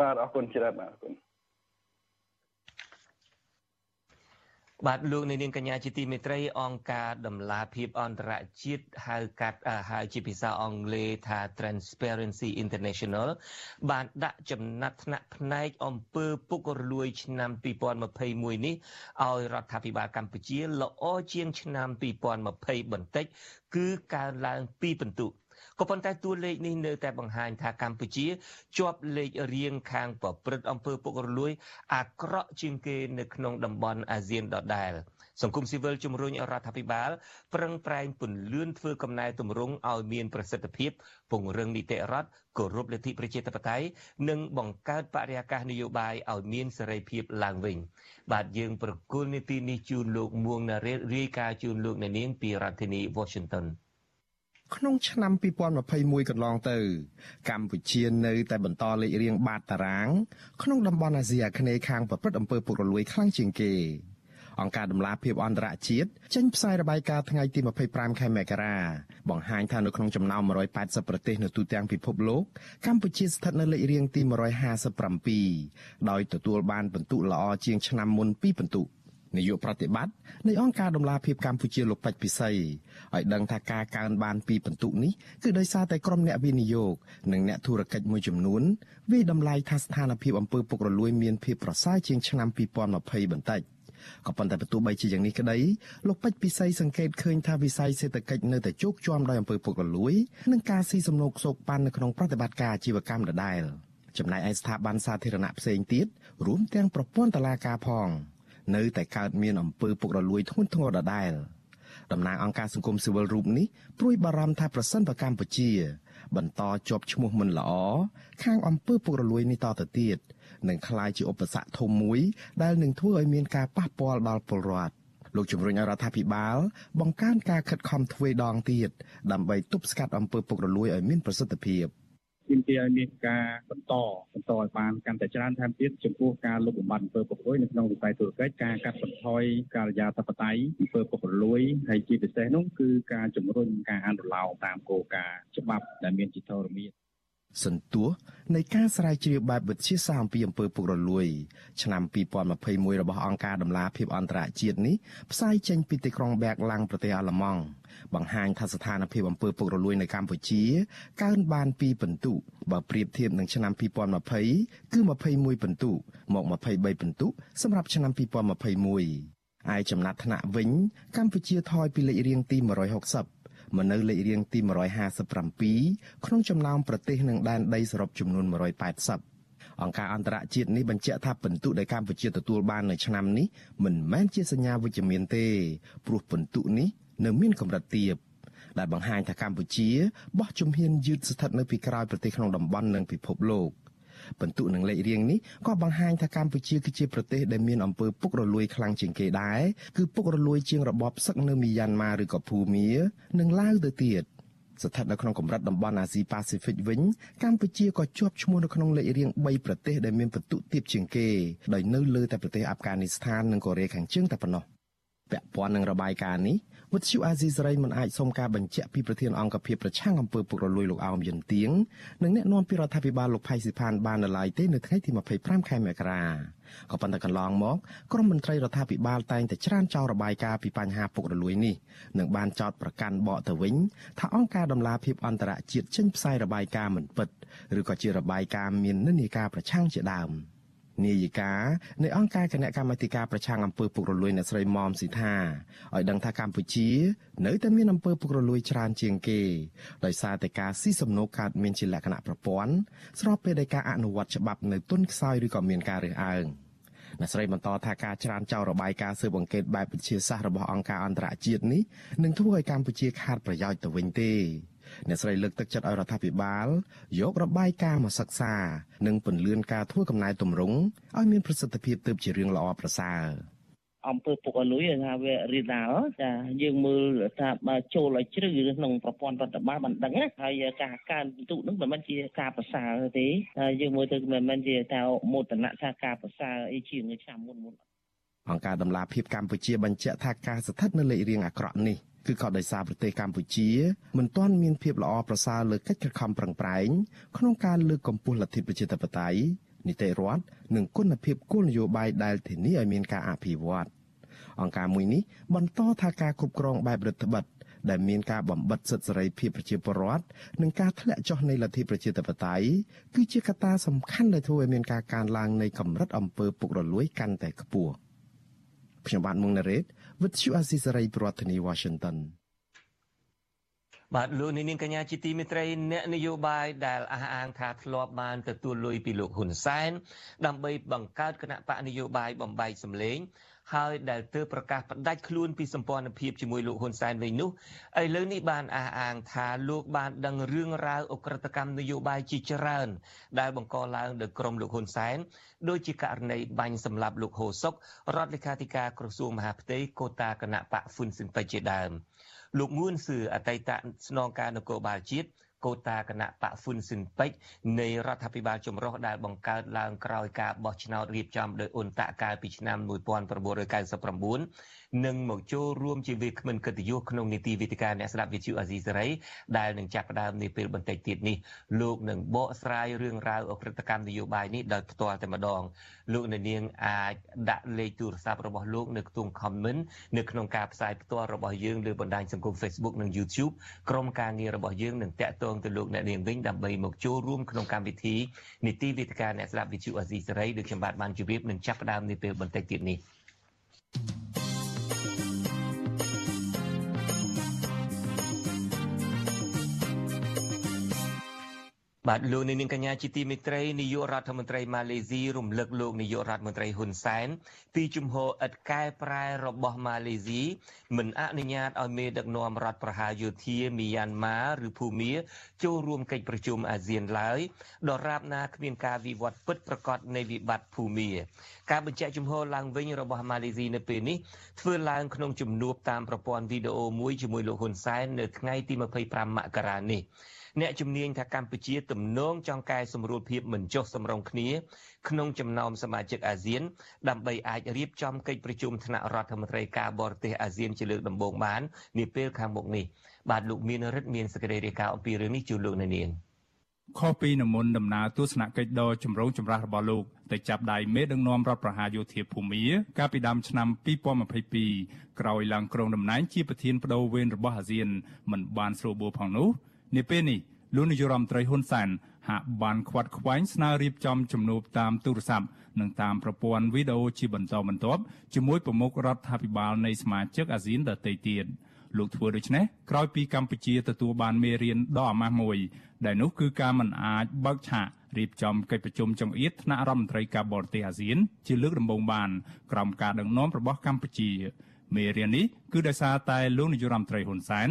បាទអរគុណច្រើនបាទអរគុណបាទលោកនាងកញ្ញាជាទីមេត្រីអង្គការដំឡាភិបអន្តរជាតិហៅកាត់ហៅជាភាសាអង់គ្លេសថា Transparency International បានដាក់ចំណាត់ថ្នាក់ផ្នែកអំពើពុករលួយឆ្នាំ2021នេះឲ្យរដ្ឋាភិបាលកម្ពុជាល្អជាងឆ្នាំ2020បន្តិចគឺកើនឡើង2ពិន្ទុ ក៏ប៉ុន្តែតួលេខនេះនៅតែបង្ហាញថាកម្ពុជាជាប់លេខរៀងខាងប្រព្រឹត្តអំពើពុករលួយ អាក្រក់ជាងគេនៅក្នុងតំបន់អាស៊ានដដែលសង្គមស៊ីវិលជំរុញរដ្ឋាភិបាលប្រឹងប្រែងពន្លឿនធ្វើកំណែទម្រង់ឲ្យមានប្រសិទ្ធភាពពង្រឹងនីតិរដ្ឋគោរពលទ្ធិប្រជាធិបតេយ្យនិងបង្កើតបរិយាកាសនយោបាយឲ្យមានសេរីភាពឡើងវិញ បាទយើងប្រគល់នីតិនេះជូនលោកមួងណារ៉េរាយការណ៍ជូនលោកអ្នកនាងពីរដ្ឋធានី Washington ក្នុងឆ្នាំ2021កន្លងទៅ កម្ពុជានៅតែបន្តលេខរៀងបាតតារាង ក្នុងតំបន់អាស៊ីអាគ្នេយ៍ខាងប្រព្រឹត្តអំពើពុករលួយខ្លាំងជាងគេអង្គការដំឡាភិបអន្តរជាតិចេញផ្សាយរបាយការណ៍ថ្ងៃទី25ខែមករាបង្ហាញថានៅក្នុងចំណោម180ប្រទេសនៅទូទាំងពិភពលោកកម្ពុជាស្ថិតនៅលេខរៀងទី157ដោយទទួលបានពិន្ទុល្អជាងឆ្នាំមុន2ពិន្ទុនាយកប្រតិបត្តិនៃអង្គការដំឡាភិបកម្ពុជាលោកពេជ្រពិសី ឲ្យដឹងថាការកើនបានពីពិន្ទុនេះគឺដោយសារតែក្រុមអ្នកវិនិយោគនិងអ្នកធុរកិច្ចមួយចំនួនវាយតម្លៃថាស្ថានភាពអំពើពុករលួយមានភាពប្រសើរជាងឆ្នាំ2020បន្តិចក៏ប៉ុន្តែបើទោះបីជាយ៉ាងនេះក្តីលោកពេជ្រពិសីសង្កេតឃើញថាវិស័យសេដ្ឋកិច្ចនៅតែជោគជាំដោយអំពើពុករលួយនិងការស៊ីសំណូកសោកប៉ាន់នៅក្នុងប្រតិបត្តិការអាជីវកម្មដដែលចំណែកឯស្ថាប័នសាធារណៈផ្សេងទៀតរួមទាំងប្រព័ន្ធតុលាការផង នៅតែកើតមានអំពើពុករលួយធ្ងន់ធ្ងរដដែល តំណាងអង្គការសង្គមស៊ីវិលរូបនេះព្រួយបារម្ភថាប្រសិនបើកម្ពុជា បន្តជាប់ឈ្មោះមិនល្អខាងអំពើពុករលួយនេះតទៅទៀតនឹងក្លាយជាឧបសគ្គធំមួយ ដែលនឹងធ្វើឲ្យមានការប៉ះពាល់ដល់ពលរដ្ឋលោកជំរុញឲ្យរដ្ឋាភិបាល បង្កើនការខិតខំទ្វេដងទៀតដើម្បីទប់ស្កាត់អំពើពុករលួយឲ្យមានប្រសិទ្ធភាព។ ទាមទារឲ្យមានការបន្តបន្តឲ្យបានកាន់តែច្រើនថែមទៀតចំពោះការលុបបំបាត់អំពើពុករលួយនៅក្នុងវិស័យธุរកិច្ចការកាត់បន្ថយការិយាធិបតេយ្យអំពើពុករលួយហើយជាពិសេសនោះគឺការជំរុញការអនុលោមតាមគោលការណ៍ច្បាប់ដែលមានជាធរមាន សន្ទុះនៃការស្រាវជ្រាវបែបវិទ្យាសាស្ត្រអំពីអំពើពុករលួយឆ្នាំ2021របស់អង្គការដំឡាភិបអន្តរជាតិនេះផ្សាយចេញពីទីក្រុងបែកឡាំងប្រទេសអាល្លឺម៉ង់បង្ហាញថាស្ថានភាពអំពើពុករលួយនៅកម្ពុជាកើនបាន2ពិន្ទុបើប្រៀបធៀបនឹងឆ្នាំ2020គឺ21ពិន្ទុមក23ពិន្ទុសម្រាប់ឆ្នាំ2021ឯចំណាត់ថ្នាក់វិញកម្ពុជាថយពីលេខរៀងទី160 មកនៅលេខរៀងទី157ក្នុងចំណោមប្រទេសនិងដែនដីសរុបចំនួន180អង្គការអន្តរជាតិនេះបញ្ជាក់ថាពិន្ទុដែលកម្ពុជាទទួលបាននៅឆ្នាំនេះមិនមែនជាសញ្ញាវិជ្ជមានទេព្រោះពិន្ទុនេះនៅមានកម្រិតទាបដែលបង្ហាញថាកម្ពុជាបោះជំហានយឺតស្ថិតនៅពីក្រោយប្រទេសក្នុងតំបន់និងពិភពលោក បន្ទុនឹងលេខរៀងនេះក៏បង្ហាញថាកម្ពុជាគឺជាប្រទេសដែលមានអំពើពុករលួយខ្លាំងជាងគេដែរគឺពុករលួយជាងរបបសឹកនៅមីយ៉ាន់ម៉ាឬក៏ភូមានិងឡាវទៅទៀតស្ថិតនៅក្នុងកម្រិតតំបន់អាស៊ីប៉ាស៊ីហ្វិកវិញកម្ពុជាក៏ជាប់ឈ្មោះនៅក្នុងលេខរៀង3ប្រទេសដែលមានពិន្ទុទាបជាងគេដោយនៅលើតែប្រទេសអាហ្វហ្គានីស្ថាននិងកូរ៉េខាងជើងតែប៉ុណ្ណោះពាក់ព័ន្ធនឹងរបាយការណ៍នេះ វិទ្យុអាស៊ីសេរីមិនអាចសុំការបញ្ជាក់ពីប្រធានអង្គភិបប្រឆាំងអំពើពុករលួយលោកអោមយិនទៀងនិងអ្នកនាំពាក្យរដ្ឋាភិបាលលោកផៃស៊ីផានបាននៅឡើយទេនៅថ្ងៃទី25ខែមករាក៏ប៉ុន្តែកន្លងមកក្រុមមន្ត្រីរដ្ឋាភិបាលតែងតែច្រានចោលរបាយការណ៍ពីបញ្ហាពុករលួយនេះនិងបានចោទប្រកាន់បកទៅវិញថាអង្គការដំឡាភិបអន្តរជាតិចេញផ្សាយរបាយការណ៍មិនពិតឬក៏ជារបាយការណ៍មាននិន្នាការប្រឆាំងជាដើម។ នាយិកានៃអង្គការគណៈកម្មាធិការប្រឆាំងអំពើពុករលួយអ្នកស្រីមុំស៊ីថាឲ្យដឹងថាកម្ពុជា នៅតែមានអំពើពុករលួយច្រើនជាងគេដោយសារតែការស៊ីសំណូកកើតមានជាលក្ខណៈប្រព័ន្ធស្របពេលដែលការអនុវត្តច្បាប់នៅទុនខ្សោយឬក៏មានការរើសអើងអ្នកស្រីបន្តថាការច្រានចោលរបាយការណ៍ស៊ើបអង្កេតបែបវិទ្យាសាស្ត្ររបស់អង្គការអន្តរជាតិនេះនឹងធ្វើឲ្យកម្ពុជាខាតប្រយោជន៍ទៅវិញទេ អ្នកស្រីលើកទឹកចិត្តឲ្យរដ្ឋាភិបាលយករបាយការណ៍មកសិក្សា និងពន្យាការធ្វើកំណែទម្រង់ឲ្យមានប្រសិទ្ធភាពទើបជារឿងល្អប្រសើរអំពើពុករលួយថាវារីដាល់ចាយើងមើលថាបើចូលឲ្យជ្រៅក្នុងប្រព័ន្ធរដ្ឋបាលបានដឹងណាហើយការកើនពិន្ទុនឹងមិនមែនជាការប្រសើរទេយើងមើលទៅមិនមែនជាថាមោទនៈថាការប្រសើរអីជាងឆ្នាំមុនមុនអង្គការដំឡាភិបកម្ពុជាបញ្ជាក់ថាការស្ថិតនៅលេខរៀងអាក្រក់នេះ គឺក៏ដោយសារប្រទេសកម្ពុជាមិនទាន់មានភាពល្អប្រសើរលើកិច្ចខិតខំប្រឹងប្រែងក្នុងការលើកកម្ពស់លទ្ធិប្រជាធិបតេយ្យនីតិរដ្ឋនិងគុណភាពគោលនយោបាយដែលធានាឲ្យមានការអភិវឌ្ឍអង្គការមួយនេះបន្តថាការគ្រប់គ្រងបែបរដ្ឋបတ်ដែលមានការបំបិទសិទ្ធិសេរីភាពប្រជាពលរដ្ឋនិងការធ្លាក់ចុះនៃលទ្ធិប្រជាធិបតេយ្យគឺជាកត្តាសំខាន់ដែលធ្វើឲ្យមានការកើនឡើងនៃកម្រិតអំពើពុករលួយកាន់តែខ្ពស់ខ្ញុំបាទមុងណារ៉េត With you Azisaray ប្រធានាទី Washington បាទលោកនាងកញ្ញាជាទីមេត្រីអ្នកនយោបាយដែលអះអាងថាធ្លាប់បានទទួលលុយពីលោកហ៊ុនសែនដើម្បីបង្កើតគណៈបកនយោបាយបំបីសម្លេង ហើយដែលទើបប្រកាសផ្ដាច់ខ្លួនពីសម្ព័ន្ធភាពជាមួយលោកហ៊ុនសែនវិញនោះឥឡូវនេះបានអះអាងថាលោកបានដឹងរឿងរ៉ាវអ ுக ្រិតកម្មនយោបាយជាច្រើន ដែលបង្កឡើងដោយក្រុមលោកហ៊ុនសែនដូចជាករណីបាញ់សម្លាប់លោកហូសុករដ្ឋលេខាធិការក្រសួងមហាផ្ទៃកូតាគណៈបកហ្វុនស៊ិនប៉ិចជាដើមលោកងួនសឿអតីតស្នងការនគរបាលជាតិ កូតាគណៈបកហ្វុនស៊ិនពេជ្រនៃរដ្ឋាភិបាលចម្រុះដែលបង្កើតឡើងក្រោយការបោះឆ្នោតរៀបចំដោយអ៊ុនតាក់កាលពីឆ្នាំ1999 និងមកចូលរួមជាវាគ្មិនកិត្តិយសក្នុងនីតិវិទ្យាអ្នកស្ដាប់វិទ្យុអាស៊ីសេរីដែលនឹងចាប់ផ្ដើមនាពេលបន្តិចទៀតនេះលោកនឹងបកស្រាយរឿងរ៉ាវអក្រិតកម្មនយោបាយនេះដោយផ្ទាល់តែម្ដងលោកនាងអាចដាក់លេខទូរស័ព្ទរបស់លោកនៅក្នុង comment នៅក្នុងការផ្សាយផ្ទាល់របស់យើងលើបណ្ដាញសង្គម Facebook និង YouTube ក្រុមការងាររបស់យើងនឹងតាក់ទងទៅលោកអ្នកនាងវិញដើម្បីមកចូលរួមក្នុងកម្មវិធីនីតិវិទ្យាអ្នកស្ដាប់វិទ្យុអាស៊ីសេរីដូចខ្ញុំបាទបានជម្រាបនឹងចាប់ផ្ដើមនាពេលបន្តិចទៀតនេះ thank you បាទលោកនាងកញ្ញាជាទីមេត្រីនាយករដ្ឋមន្ត្រីម៉ាឡេស៊ីរំលឹកលោកនាយករដ្ឋមន្ត្រីហ៊ុនសែនពីជំហរឥតកែប្រែរបស់ម៉ាឡេស៊ីមិនអនុញ្ញាតឲ្យមេដឹកនាំរដ្ឋប្រហារយោធាមីយ៉ាន់ម៉ាឬភូមាចូលរួមកិច្ចប្រជុំអាស៊ានឡើយដរាបណាគ្មានការវិវត្តពិតប្រាកដនៃវិបត្តិភូមាការបញ្ជាក់ជំហរឡើងវិញរបស់ម៉ាឡេស៊ីនៅពេលនេះធ្វើឡើងក្នុងជំនួបតាមប្រព័ន្ធវីដេអូមួយជាមួយលោកហ៊ុនសែននៅថ្ងៃទី25មករានេះ អ្នកជំនាញថាកម្ពុជាទំនងចង់កែសម្រួលភាពមិនចុះសម្រុងគ្នាក្នុងចំណោមសមាជិកអាស៊ាន ដើម្បីអាចរៀបចំកិច្ចប្រជុំថ្នាក់រដ្ឋមន្ត្រីការបរទេសអាស៊ានជាលើកដំបូងបាននាពេលខាងមុខនេះបាទលោកមានរិទ្ធមានសេចក្តីរាយការណ៍អំពីរឿងនេះជូនលោកនាងខុសពីនមុនដំណើរទស្សនកិច្ចដ៏ចម្រូងចម្រាសរបស់លោកទៅចាប់ដៃមេដឹកនាំរដ្ឋប្រហារយោធាភូមាកាលពីដើមឆ្នាំ2022ក្រោយឡើងគ្រងតំណែងជាប្រធានបដូវវេនរបស់អាស៊ានមិនបានស្រួលបួលផងនោះ នាពេលនេះលោកនាយរដ្ឋមន្ត្រីហ៊ុនសែនហាក់បានខ្វាត់ខ្វែងស្នើរៀបចំជំនួបតាមទូរស័ព្ទនិងតាមប្រព័ន្ធវីដេអូជាបន្តបន្ទាប់ជាមួយប្រមុខរដ្ឋាភិបាលនៃសមាជិកអាស៊ានដទៃទៀតលោកធ្វើដូច្នេះក្រោយពីកម្ពុជាទទួលបានមេរៀនដ៏អាម៉ាស់មួយដែលនោះគឺការមិនអាចបើកឆាករៀបចំកិច្ចប្រជុំចង្អៀតថ្នាក់រដ្ឋមន្ត្រីការបរទេសអាស៊ាន ជាលើកដំបូងបាន ក្រោមការដឹកនាំរបស់កម្ពុជា មេរៀននេះគឺដោយសារតែលោកនាយរដ្ឋមន្ត្រីហ៊ុនសែន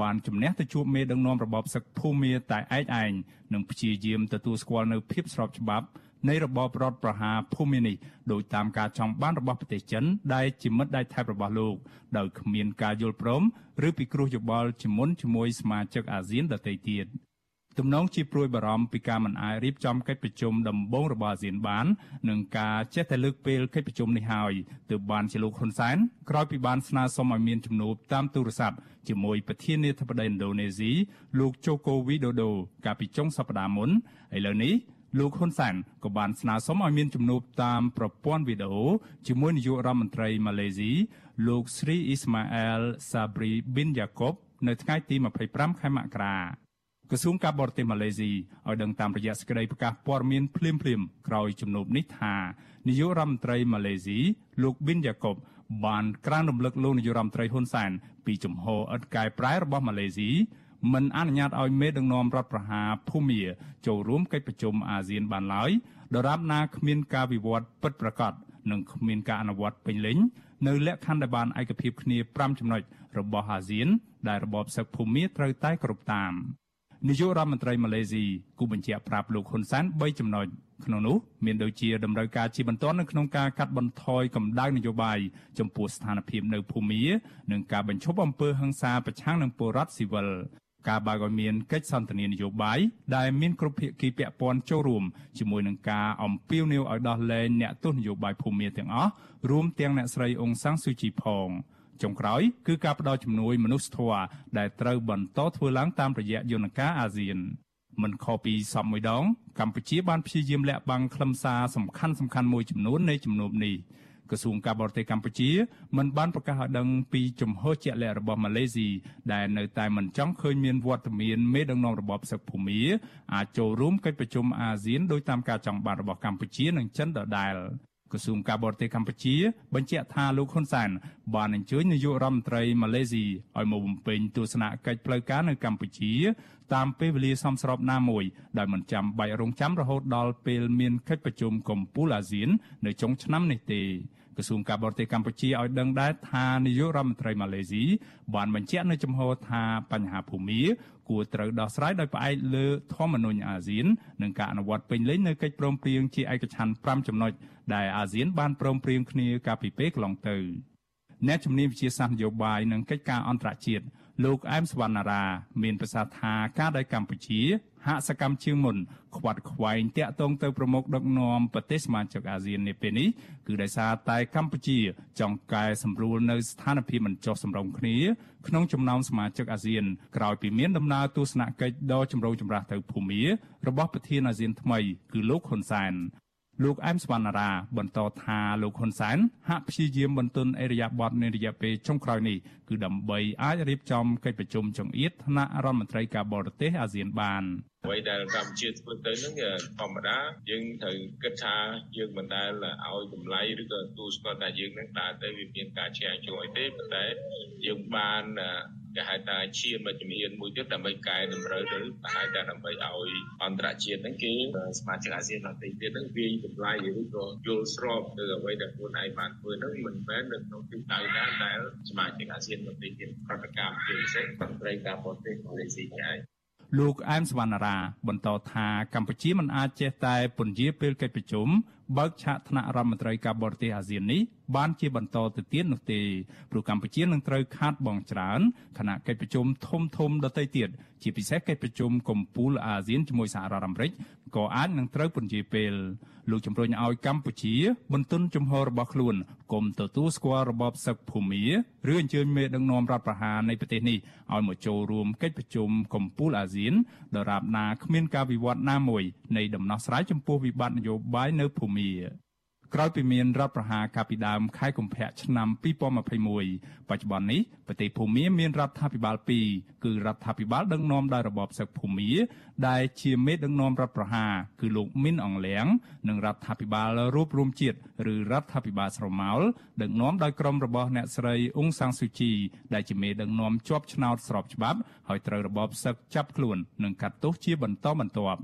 បានជំនះទៅជួបមេដឹកនាំរបបសឹកភូមាតែឯកឯងនិងព្យាយាមទទួលស្គាល់នៅភាពស្របច្បាប់នៃរបបរដ្ឋប្រហារភូមិនេះដោយតាមការចង់បានរបស់ប្រទេសចិនដែលជាមិត្តដៃថៃរបស់លោកដោយគ្មានការយល់ព្រមឬពិគ្រោះយោបល់ជាមុនជាមួយសមាជិកអាស៊ានដទៃទៀត។ ទំនងជាព្រួយបារម្ភពីការមិនអាចរៀបចំកិច្ចប្រជុំដំបូងរបស់អាស៊ានបាននិងការចេះតែលើកពេលកិច្ចប្រជុំនេះហើយទើបបានជាលោកហ៊ុនសែនក្រោយពីបានស្នើសុំឲ្យមានជំនួបតាមទូរស័ព្ទជាមួយប្រធានាធិបតីឥណ្ឌូនេស៊ីលោកជូកូវីដូដូកាលពីចុងសប្តាហ៍មុនឥឡូវនេះលោកហ៊ុនសែនក៏បានស្នើសុំឲ្យមានជំនួបតាមប្រព័ន្ធវីដេអូជាមួយនាយករដ្ឋមន្ត្រីម៉ាឡេស៊ីលោកស្រីអ៊ីស្ម៉ាអែលសាប្រីប៊ីនយ៉ាកុបនៅថ្ងៃទី25ខែមករា ក្រសួងការបរទេសម៉ាឡេស៊ីឲ្យដឹងតាមរយៈសេចក្តីប្រកាសព័ត៌មានភ្លាមៗក្រោយជំនួបនេះថានាយករដ្ឋមន្ត្រីម៉ាឡេស៊ីលោកប៊ីនយ៉ាកុបបានក្រានរំលឹកលោកនាយករដ្ឋមន្ត្រីហ៊ុនសែនពីជំហរឥតកែប្រែរបស់ម៉ាឡេស៊ីមិនអនុញ្ញាតឲ្យមេដឹកនាំរដ្ឋប្រហារភូមាចូលរួមកិច្ចប្រជុំអាស៊ានបានឡើយដរាបណាគ្មានការវិវត្តពិតប្រាកដនិងគ្មានការអនុវត្តពេញលេញនៅលក្ខខណ្ឌដែលបានឯកភាពគ្នា5ចំណុចរបស់អាស៊ានដែលរបបសឹកភូមាត្រូវតែគ្រប់តាម នាយករដ្ឋមន្ត្រីម៉ាឡេស៊ីគូបញ្ជាក់ប្រាប់លោកហ៊ុនសែន3ចំណុចក្នុងនោះមានដូចជាតម្រូវការជាបន្ទាន់នៅក្នុងការកាត់បន្ថយកម្ដៅនយោបាយចំពោះស្ថានភាពនៅភូមានិងការបញ្ឈប់អំពើហិង្សាប្រឆាំងនឹងពលរដ្ឋស៊ីវិលការបើកឲ្យមានកិច្ចសន្ទនានយោបាយដែលមានគ្រប់ភាគីពាក់ព័ន្ធចូលរួមជាមួយនឹងការអំពាវនាវឲ្យដោះលែងអ្នកទស្សនយោបាយភូមាទាំងអស់រួមទាំងអ្នកស្រីអ៊ុងសាំងស៊ូជីផង ចុងក្រោយគឺការផ្តល់ជំនួយមនុស្សធម៌ដែលត្រូវបន្តធ្វើឡើងតាមរយៈយន្តការអាស៊ានមិនខុសពីសពមួយដង កម្ពុជាបានព្យាយាមលាក់បាំងខ្លឹមសារសំខាន់សំខាន់មួយចំនួននៃជំនួបនេះក្រសួងការបរទេសកម្ពុជាមិនបានប្រកាសឲ្យដឹងពីជំហរជាក់លាក់របស់ម៉ាឡេស៊ីដែលនៅតែមិនចង់ឃើញមានវត្តមានមេដឹកនាំរបបសឹកភូមាអាចចូលរួមកិច្ចប្រជុំអាស៊ានដោយតាមការចង់បានរបស់កម្ពុជានិងចិនដដែល ក្រសួងការបរទេសកម្ពុជា បញ្ជាក់ថាលោកហ៊ុនសែនបានអញ្ជើញនាយករដ្ឋមន្ត្រីម៉ាឡេស៊ីឲ្យមកបំពេញទស្សនកិច្ចផ្លូវការនៅកម្ពុជាតាមពេលវេលាសមស្របណាមួយដោយមិនចាំបាច់រងចាំរហូតដល់ពេលមានកិច្ចប្រជុំកំពូលអាស៊ាន នៅចុងឆ្នាំនេះទេក្រសួងការបរទេសកម្ពុជាឲ្យដឹងដែរថានាយករដ្ឋមន្ត្រីម៉ាឡេស៊ីបានបញ្ជាក់នៅចំហថាបញ្ហាភូមិ គួរត្រូវដោះស្រាយដោយផ្អែកលើធម្មនុញ្ញអាស៊ាននិងការអនុវត្តពេញលេញនៅកិច្ចព្រមព្រៀងជាឯកច្ឆន្ទ5ចំណុចដែលអាស៊ានបានព្រមព្រៀងគ្នាកាលពីពេលកន្លងទៅអ្នកជំនាញវិទ្យាសាស្ត្រនយោបាយនិងកិច្ចការអន្តរជាតិ លោកអែមសវណ្ណារា មានប្រសាសន៍ថាការដែលកម្ពុជា ហាក់សកម្មជាងមុនខ្វាត់ខ្វែងតាក់ទងទៅប្រមុខដឹកនាំប្រទេសសមាជិកអាស៊ាននេះពេលនេះគឺដោយសារតែកម្ពុជាចង់កែសម្រួលនៅស្ថានភាពមិនចុះសម្រុងគ្នាក្នុងចំណោមសមាជិកអាស៊ានក្រោយពីមានដំណើរទស្សនកិច្ចដ៏ចម្រូងចម្រាសទៅភូមារបស់ប្រធានអាស៊ានថ្មីគឺលោកហ៊ុនសែន លោកអែមសវណ្ណារាបន្តថាលោកហ៊ុនសែនហាក់ព្យាយាមបន្ទន់អេរយាប័តនៃរយៈពេលចុងក្រោយនេះគឺដើម្បីអាចរៀបចំកិច្ចប្រជុំចង្អៀតថ្នាក់រដ្ឋមន្ត្រីការបរទេសអាស៊ានបានអ្វីដែលកម្ពុជាធ្វើទៅហ្នឹងធម្មតាយើងត្រូវគិតថាយើងមិនដែលឲ្យតម្លៃឬក៏ទូស្គាល់ថាយើងនឹងដើរទៅវាមានការឈានជួយទេប៉ុន្តែយើងបាន គេហៅថាឈានមកជំហានមួយទៀតដើម្បីកែតម្រូវទៅហៅថាដើម្បីឲ្យអន្តរជាតិហ្នឹងគេសមាជិកអាស៊ានដទៃទៀតហ្នឹងវាយតម្លៃឬក៏យល់ស្របទៅអ្វីដែលខ្លួនឯងបានធ្វើហ្នឹងមិនមែននៅក្នុងទិសដៅណាដែលសមាជិកអាស៊ានដទៃទៀតប្រតិកម្មជាពិសេសមន្ត្រីការបរទេសម៉ាឡេស៊ីឯងលោកអែមសវណ្ណារាបន្តថាកម្ពុជាមិនអាចចេះតែពន្យាពេលកិច្ចប្រជុំ បើកឆាកថ្នាក់រដ្ឋមន្ត្រីការបរទេសអាស៊ាននេះបានជាបន្តទៅទៀតនោះទេព្រោះកម្ពុជានឹងត្រូវខាតបង់ច្រើនគណៈកិច្ចប្រជុំធំធំដទៃទៀតជាពិសេសកិច្ចប្រជុំកំពូលអាស៊ានជាមួយសហរដ្ឋអាមេរិកក៏អាចនឹងត្រូវពន្យាពេលលោកជំរុញឲ្យកម្ពុជាបន្ទន់ជំហររបស់ខ្លួនគុំទទួលស្គាល់របបសឹកភូមាឬអញ្ជើញមេដឹកនាំរដ្ឋប្រហារនៃប្រទេសនេះឲ្យមកចូលរួមកិច្ចប្រជុំកំពូលអាស៊ានដរាបណាគ្មានការវិវត្តណាមួយនៃដំណោះស្រាយចំពោះវិបត្តិនយោបាយនៅភូមាក្រោយពីមានរដ្ឋប្រហារកាលពីដើមខែកុម្ភៈឆ្នាំ2021បច្ចុប្បន្ននេះប្រទេសភូមាមានរដ្ឋាភិបាល2គឺរដ្ឋាភិបាលដឹកនាំដោយរបបសឹកភូមា ដែលជាមេដឹកនាំរដ្ឋប្រហារគឺលោកមីនអងលៀងនិងរដ្ឋាភិបាលរួបរวมជាតិឬរដ្ឋាភិបាលស្រមោលដឹកនាំដោយក្រុមរបស់អ្នកស្រីអ៊ុងសាំងស៊ូជីដែលជាមេដឹកនាំជាប់ឆ្នោតស្របច្បាប់ហើយត្រូវរបបសឹកចាប់ខ្លួននិងកាត់ទោសជាបន្តបន្ទាប់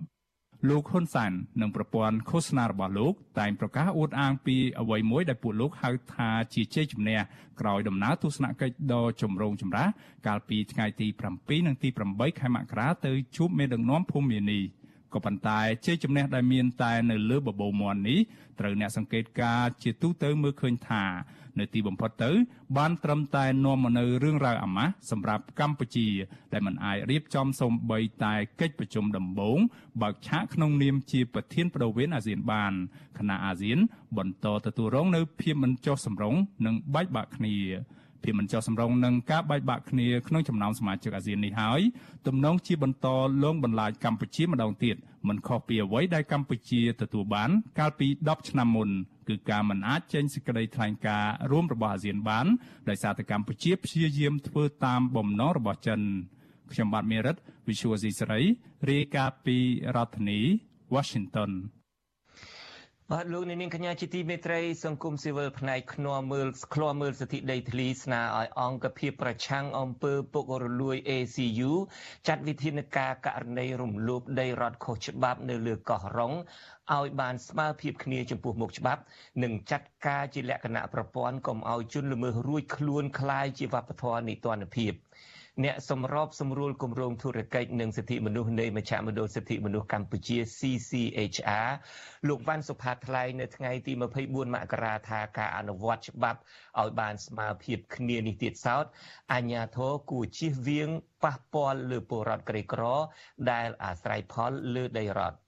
លោកហ៊ុនសាននិងប្រព័ន្ធឃោសនារបស់លោក តែងប្រកាសអួតអាងពីអ្វីមួយដែលពួកលោកហៅថាជាជ័យជំនះក្រោយដំណើរទស្សនកិច្ចដ៏ចម្រូងចម្រាសកាលពីថ្ងៃទី7និងទី8ខែមករាទៅជួបមេដឹកនាំភូមិនេះក៏ប៉ុន្តែជ័យជំនះដែលមានតែនៅលើបបោមាន់នេះត្រូវអ្នកសង្កេតការជាទូទៅមើលឃើញថា នៅទីបំផុតទៅ បានត្រឹមតែនាំមកនៅរឿងរ៉ាវអាម៉ាស់សម្រាប់កម្ពុជា ដែលមិនអាចរៀបចំសូម្បីតែកិច្ចប្រជុំដំបូងបើកឆាកក្នុងនាមជាប្រធានបដូវវេនអាស៊ានបានគណៈអាស៊ាន បន្តទទួលរងនៅភាពមិនចុះសម្រុងនិងបែកបាក់គ្នាភាពមិនចុះសម្រុងនឹងការបែកបាក់គ្នាក្នុងចំណោមសមាជិកអាស៊ាននេះហើយទំនងជាបន្តលងបន្លាចកម្ពុជាម្ដងទៀតមិនខុសពីអ្វីដែលកម្ពុជាទទួលបាន កាលពី10ឆ្នាំមុន គឺការមិនអាចចេញសេចក្តីថ្លែងការណ៍រួមរបស់អាស៊ានបានដោយសារតែកម្ពុជាព្យាយាមធ្វើតាមបំណងរបស់ចិនខ្ញុំបាទមេរិត Visual C សេរីរាយការណ៍ពីរដ្ឋធានី Washington បាទលោកនាងកញ្ញាជាទីមេត្រីសង្គមស៊ីវិលផ្នែកខ្នាមើលខ្លាមើលសិទ្ធិដីធ្លីស្នើឲ្យអង្គភាពប្រឆាំងអំពើពុករលួយ ACU ចាត់វិធានការករណីរំលោភដីរដ្ឋខុសច្បាប់នៅលើកោះរ៉ុងឲ្យបានស្មើភាពគ្នាចំពោះមុខច្បាប់ និងចាត់ការជាលក្ខណៈប្រព័ន្ធកុំឲ្យជនល្មើសរួចខ្លួនคล้ายជាវប្បធម៌នីតិរដ្ឋភាព អ្នកសម្របសម្រួលគម្រោងធុរកិច្ចនិងសិទ្ធិមនុស្សនៃមជ្ឈមណ្ឌលសិទ្ធិមនុស្សកម្ពុជា CCHR លោកវ៉ាន់សុផាតថ្លែងនៅថ្ងៃទី24មករាថាការអនុវត្តច្បាប់ឲ្យបានស្មើភាពគ្នានេះទៀតសោតអញ្ញាធរគួរជៀសវាងប៉ះពាល់លើពលរដ្ឋក្រីក្រ ដែលអាស្រ័យផលលើដីរដ្ឋ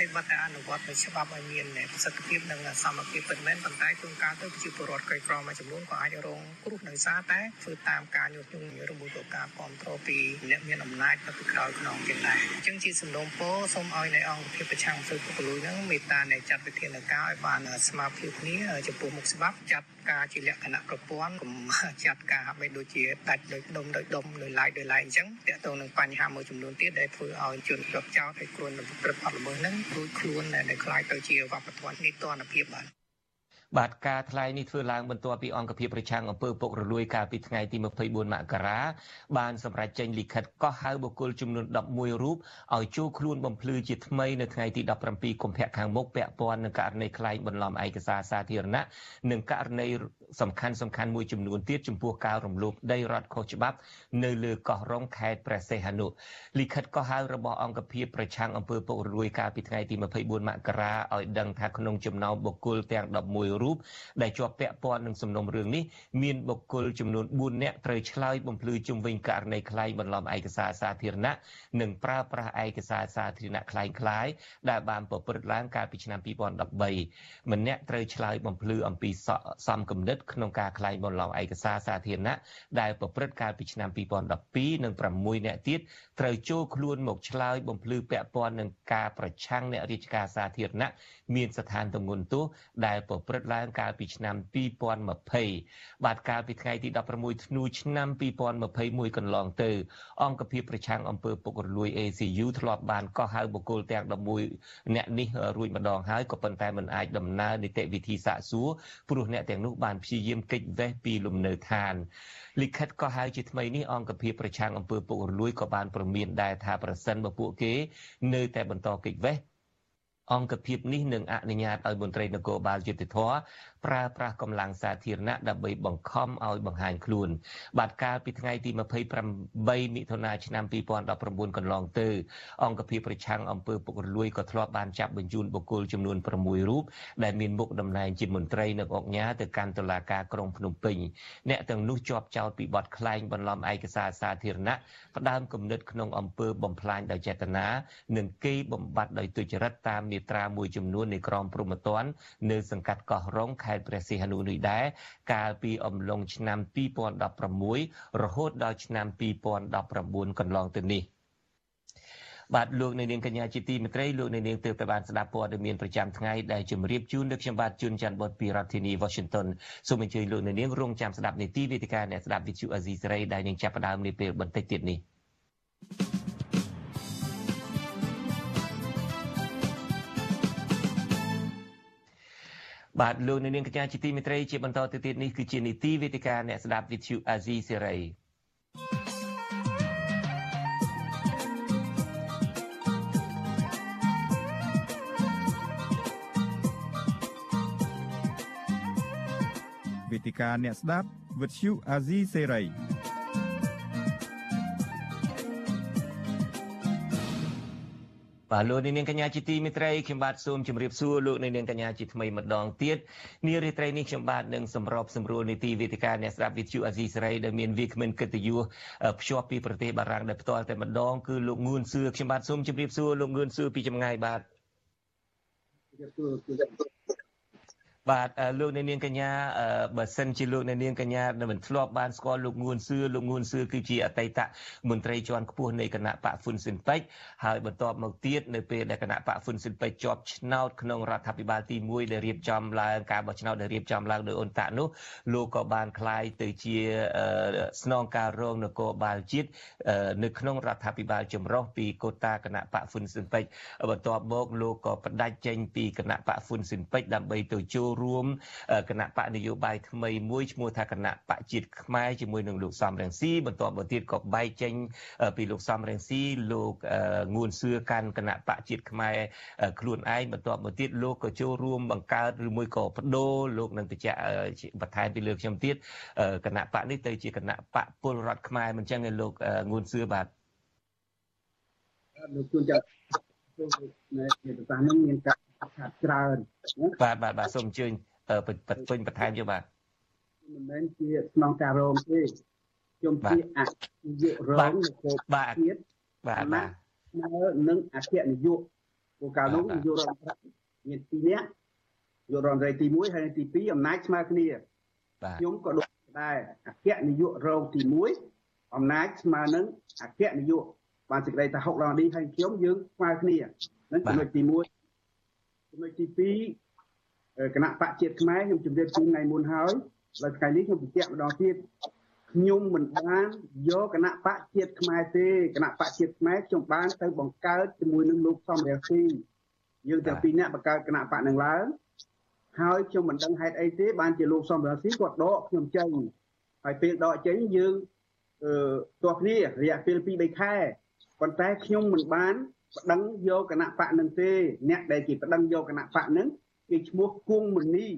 ហើយបាត់តែអនុវត្តនៅច្បាប់ឲ្យមានប្រសិទ្ធភាពនិងសមភាពពិតមែនប៉ុន្តែជួនកាលទៅប្រជាពលរដ្ឋក្រីក្រមួយចំនួនក៏អាចរងគ្រោះដោយសារតែធ្វើតាមការញុះញង់ឬមួយក៏ការគ្រប់គ្រងពីអ្នកមានអំណាចនៅពីក្រោយខ្នងទៀតដែរអញ្ចឹងជាសំណូមពរសូមឲ្យនៅអង្គភាពប្រឆាំងធ្វើពុករលួយហ្នឹងមេត្តានៃចាត់វិធានការឲ្យបានស្មើភាពគ្នាចំពោះមុខច្បាប់ចាត់ការជាលក្ខណៈប្រព័ន្ធកុំចាត់ការហាក់បីដូចជាដាច់ដោយដុំដោយដុំដោយឡែកដោយឡែកអញ្ចឹងតើតើនឹងបញ្ហាមួយចំនួនទៀតដែលធ្វើឲ្យជនជាប់ចោតហើយគ្រួនប្រព្រឹត្តបទល្មើសហ្នឹងរួចខ្លួនដែលខ្លាយទៅជាវប្បធម៌នីតិរដ្ឋភាពបាទបាទការថ្លែងនេះធ្វើឡើងបន្ទាប់ពីអង្គភាពប្រឆាំងអំពើពុករលួយកាលពីថ្ងៃទី24មករាបានសម្រេចចេញលិខិតកោះហៅបុគ្គលចំនួន11រូបឲ្យចូលខ្លួនបំភ្លឺជាថ្មីនៅថ្ងៃទី17កុម្ភៈខាងមុខពាក់ព័ន្ធនឹងករណីក្លែងបន្លំឯកសារសាធារណៈនិងករណី សំខាន់សំខាន់មួយចំនួនទៀតចំពោះការរំលោភដីរដ្ឋខុសច្បាប់ នៅលើកោះរ៉ុងខេត្តព្រះសីហនុលិខិតកោះហៅរបស់អង្គភាពប្រឆាំងអំពើពុករលួយកាលពីថ្ងៃទី24មករាឲ្យដឹងថាក្នុងចំណោមបុគ្គលទាំង11រូបដែលជាប់ពាក់ព័ន្ធនឹងសំណុំរឿងនេះមានបុគ្គលចំនួន4នាក់ត្រូវឆ្លើយបំភ្លឺជំវិញករណីខ្លែងបន្លំឯកសារសាធារណៈនិងប្រើប្រាស់ឯកសារសាធារណៈខ្លែងខ្លាយដែលបានប្រព្រឹត្តឡើងកាលពីឆ្នាំ2013ម្នាក់ត្រូវឆ្លើយបំភ្លឺអំពីសំគំនិតក្នុងការក្លែងបន្លំឯកសារសាធារណៈដែលប្រព្រឹត្តកាលពីឆ្នាំ2012និង6នាក់ទៀតត្រូវចូលខ្លួនមកឆ្លើយបំភ្លឺពាក់ព័ន្ធនឹងការប្រឆាំងអ្នករាជការសាធារណៈមានស្ថានទម្ងន់ទោសដែលប្រព្រឹត្តឡើងកាលពីឆ្នាំ2020បាទកាលពីថ្ងៃទី16ធ្នូឆ្នាំ2021កន្លងទៅ អង្គភាពប្រឆាំងអំពើពុករលួយ ACU ធ្លាប់បានកោះហៅបុគ្គលទាំង11អ្នកនេះរួចម្ដងហើយក៏ប៉ុន្តែមិនអាចដំណើរនីតិវិធីសាកសួរព្រោះអ្នកទាំងនោះបានព្យាយាមគេចវេះពីលំនៅឋានលិខិតក៏ហៅជាថ្មីនេះអង្គភាពប្រឆាំងអំពើពុករលួយក៏បានប្រមានដែរថាប្រសិនបើពួកគេនៅតែបន្តគេចវេះអង្គភាពនេះនឹងអនុញ្ញាតឲ្យមន្ត្រីនគរបាលយុតិធធ ប្រើប្រាស់កម្លាំងសាធារណៈដើម្បីបង្ខំឲ្យបង្ហាញខ្លួន បាទកាលពីថ្ងៃទី28មិថុនាឆ្នាំ2019កន្លងទៅ អង្គភាពប្រឆាំងអំពើពុករលួយក៏ធ្លាប់បានចាប់បញ្ជូនបុគ្គលចំនួន6រូបដែលមានមុខតំណែងជាមន្ត្រីនៅអង្គញាទៅកាន់តុលាការក្រុងភ្នំពេញអ្នកទាំងនោះជាប់ចោទពីបទក្លែងបន្លំឯកសារសាធារណៈផ្ដើមគំនិតក្នុងអំពើបំផ្លាញដោយចេតនានិងគេបំបត្តិដោយទុច្ចរិតតាមមាត្រាមួយចំនួននៃក្រមព្រហ្មទណ្ឌនៅសង្កាត់កោះរងខេត្តព្រះសីហនុនេះដែរកាលពីអំឡុងឆ្នាំ2016រហូតដល់ឆ្នាំ2019កន្លងទៅនេះបាទលោកនៅនាងកញ្ញាជាទីមេត្រីលោកនៅនាងទើបតែបានស្ដាប់ព័ត៌មានប្រចាំថ្ងៃដែលជម្រាបជូនដល់ខ្ញុំបាទជួនច័ន្ទបុតពីរដ្ឋធានី Washington សូមអញ្ជើញលោកនៅនាងរងចាំស្ដាប់នីតិវេទិកាអ្នកស្ដាប់វិទ្យុអាស៊ីសេរីដែលនឹងចាប់ផ្ដើមនាពេលបន្តិចទៀតនេះ បាទលោកនាងកញ្ញាជាទីមេត្រីជាបន្តទៅទៀតនេះគឺជានីតិវេទិកាអ្នកស្ដាប់វិទ្យុអាស៊ីសេរីវេទិកាអ្នកស្ដាប់វិទ្យុអាស៊ីសេរី បាទលោកនាងកញ្ញាជាទីមេត្រីខ្ញុំបាទសូមជម្រាបសួរលោកនាងកញ្ញាជាថ្មីម្ដងទៀតនារីត្រីនេះខ្ញុំបាទនឹងសម្របសម្រួលនីតិវេទិកាអ្នកស្ដាប់វិទ្យុអាស៊ីសេរីដែលមានវាគ្មិនកិត្តិយសភ្ជាប់ពីប្រទេសបារាំងដែលផ្ទាល់តែម្ដងគឺលោកងួនសឿខ្ញុំបាទសូមជម្រាបសួរលោកងួនសឿពីចម្ងាយបាទជម្រាបសួរ បាទលោកអ្នកនាងកញ្ញាបើសិនជាលោកអ្នកនាងកញ្ញាមិនធ្លាប់បានស្គាល់លោកងួនសឿលោកងួនសឿគឺជាអតីតមន្ត្រីជាន់ខ្ពស់នៃគណៈបកហ្វុនស៊ិនពេជ្រហើយបន្ទាប់មកទៀតនៅពេលដែលគណៈបកហ្វុនស៊ិនពេជ្រជាប់ឆ្នោតក្នុងរដ្ឋាភិបាលទី1ដែលរៀបចំឡើងការបោះឆ្នោតដែលរៀបចំឡើងដោយអ៊ុនតាក់នោះលោកក៏បានក្លាយទៅជាស្នងការរងនគរបាលជាតិនៅក្នុងរដ្ឋាភិបាលចម្រុះពីកូតាគណៈបកហ្វុនស៊ិនពេជ្របន្ទាប់មកលោកក៏បដិចេញពីគណៈបកហ្វុនស៊ិនពេជ្រដើម្បីទៅចូលរួមគណៈបកនយោបាយថ្មីមួយឈ្មោះថាគណៈបកជាតិខ្មែរជាមួយនឹងលោកសំរងស៊ីបន្ទាប់មកទៀតក៏បែកចេញពីលោកសំរងស៊ីលោកងួនសឿកាន់គណៈបកជាតិខ្មែរខ្លួនឯងបន្ទាប់មកទៀតលោកក៏ចូលរួមបង្កើតឬមួយក៏បដូរលោកនឹងបញ្ជាក់បន្ថែមពីលើខ្ញុំទៀតគណៈបកនេះទៅជាគណៈបកពលរដ្ឋខ្មែរមិនចឹងទេលោកងួនសឿបាទលោកជួនចាត់នៅប្រសាសន៍នឹងមានការ ខាត់ច្រើនបាទបាទបាទសូមអញ្ជើញបញ្ពេញបន្ថែមយកបាទមិនមែនជាក្នុងការរងទេខ្ញុំជាអនាយករងនគរបាទជាតិបាទបាទនៅនឹងអគ្គនាយកព្រោះកាលនោះនាយករដ្ឋមន្ត្រីមាន2នាក់នាយករដ្ឋមន្ត្រីទី1ហើយទី2អំណាចស្មើគ្នាខ្ញុំក៏ដូចដែរអគ្គនាយករងទី1អំណាចស្មើនឹងអគ្គនាយកបានសេចក្តីថា6ដងនេះហើយខ្ញុំយើងស្មើគ្នានឹងចំណុចទី1 ចំណុចទី2គណៈបកជាតិខ្មែរខ្ញុំជម្រាបជូនថ្ងៃមុនហើយហើយថ្ងៃនេះខ្ញុំបញ្ជាក់ម្ដងទៀតខ្ញុំមិនបានយកគណៈបកជាតិខ្មែរទេគណៈបកជាតិខ្មែរខ្ញុំបានទៅបង្កើតជាមួយនឹងលោកសំរាស៊ីយើងទាំងពីរនាក់បង្កើតគណៈបកនឹងឡើងហើយខ្ញុំមិនដឹងហេតុអីទេបានជាលោកសំរាស៊ីគាត់ដកខ្ញុំចេញហើយពេលដកចេញយើងអឺទោះគ្នារយៈពេល2 3ខែប៉ុន្តែខ្ញុំមិនបាន ប្តឹងយកគណៈបកនឹងទេអ្នកដែលគេប្តឹងយកគណៈបកនឹងគេឈ្មោះគង់មនី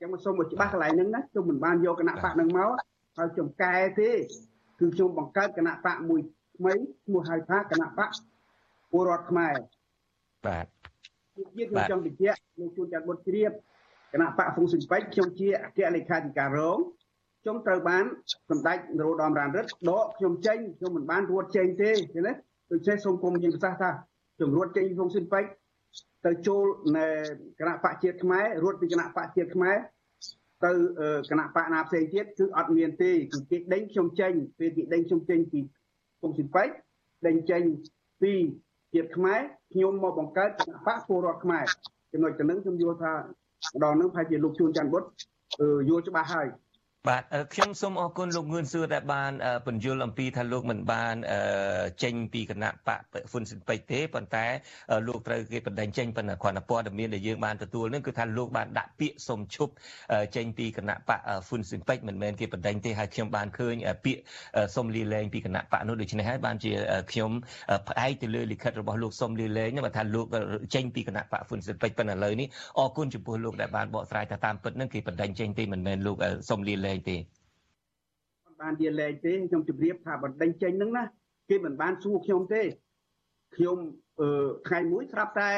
ចឹងមកសូមឲ្យច្បាស់កន្លែងហ្នឹងណាខ្ញុំមិនបានយកគណៈបកនឹងមកហើយខ្ញុំកែទេគឺខ្ញុំបង្កើតគណៈបកមួយថ្មីឈ្មោះហៅថាគណៈបកពលរដ្ឋខ្មែរបាទទៀតខ្ញុំចង់បញ្ជាក់លោកជួនចាត់បុតជ្រាបគណៈបកហ្វុងស៊ីនប៉ិចខ្ញុំជាអគ្គលេខាធិការរងខ្ញុំត្រូវបានសម្ដេចនរោត្តមរណរដ្ឋដកខ្ញុំចេញខ្ញុំមិនបានរត់ចេញទេឃើញទេដូច្នេះសូមគុំយើងប្រសាសន៍ថា ជំរួតចេញក្នុងស៊ីនពេចទៅចូលនៅគណៈបកជាតិខ្មែររត់ពីគណៈបកជាតិខ្មែរទៅគណៈបកណាផ្សេងទៀតគឺអត់មានទេគឺគេដេញខ្ញុំចេញពេលគេដេញខ្ញុំចេញពីក្នុងស៊ីនពេចដេញចេញពីជាតិខ្មែរខ្ញុំមកបង្កើតគណៈបកពលរដ្ឋខ្មែរចំណុចទៅនឹងខ្ញុំយល់ថាម្ដងនឹងប្រហែលជាលោកជួនច័ន្ទបុត្រយល់ច្បាស់ហើយ បាទខ្ញុំសូមអរគុណលោកងឿនសួរដែលបានពន្យល់អំពីថាលោកមិនបានចេញពីគណៈបកហ្វុនស៊ិនពេជ្រទេប៉ុន្តែលោកត្រូវគេបណ្ដឹងចេញប៉ុន្តែគ្រាន់តែព័ត៌មានដែលយើងបានទទួលនឹងគឺថាលោកបានដាក់ពាក្យសុំឈប់ចេញពីគណៈបកហ្វុនស៊ិនពេជ្រមិនមែនគេបណ្ដឹងទេហើយខ្ញុំបានឃើញពាក្យសុំលាលែងពីគណៈបកនោះដូច្នេះហើយបានជាខ្ញុំផ្អែកទៅលើលិខិតរបស់លោកសុំលាលែងថាលោកចេញពីគណៈបកហ្វុនស៊ិនពេជ្រប៉ុន្តែឥឡូវនេះអរគុណចំពោះលោកដែលបានបកស្រាយថាតាមពិតនឹងគេបណ្ដឹងចេញទេមិនមែនលោកសុំលាលែងទេបានជាលែងទេខ្ញុំជម្រាបថាបណ្ដឹងចេញហ្នឹងណាគេមិនបានសួរខ្ញុំទេខ្ញុំអឺថ្ងៃមួយស្រាប់តែ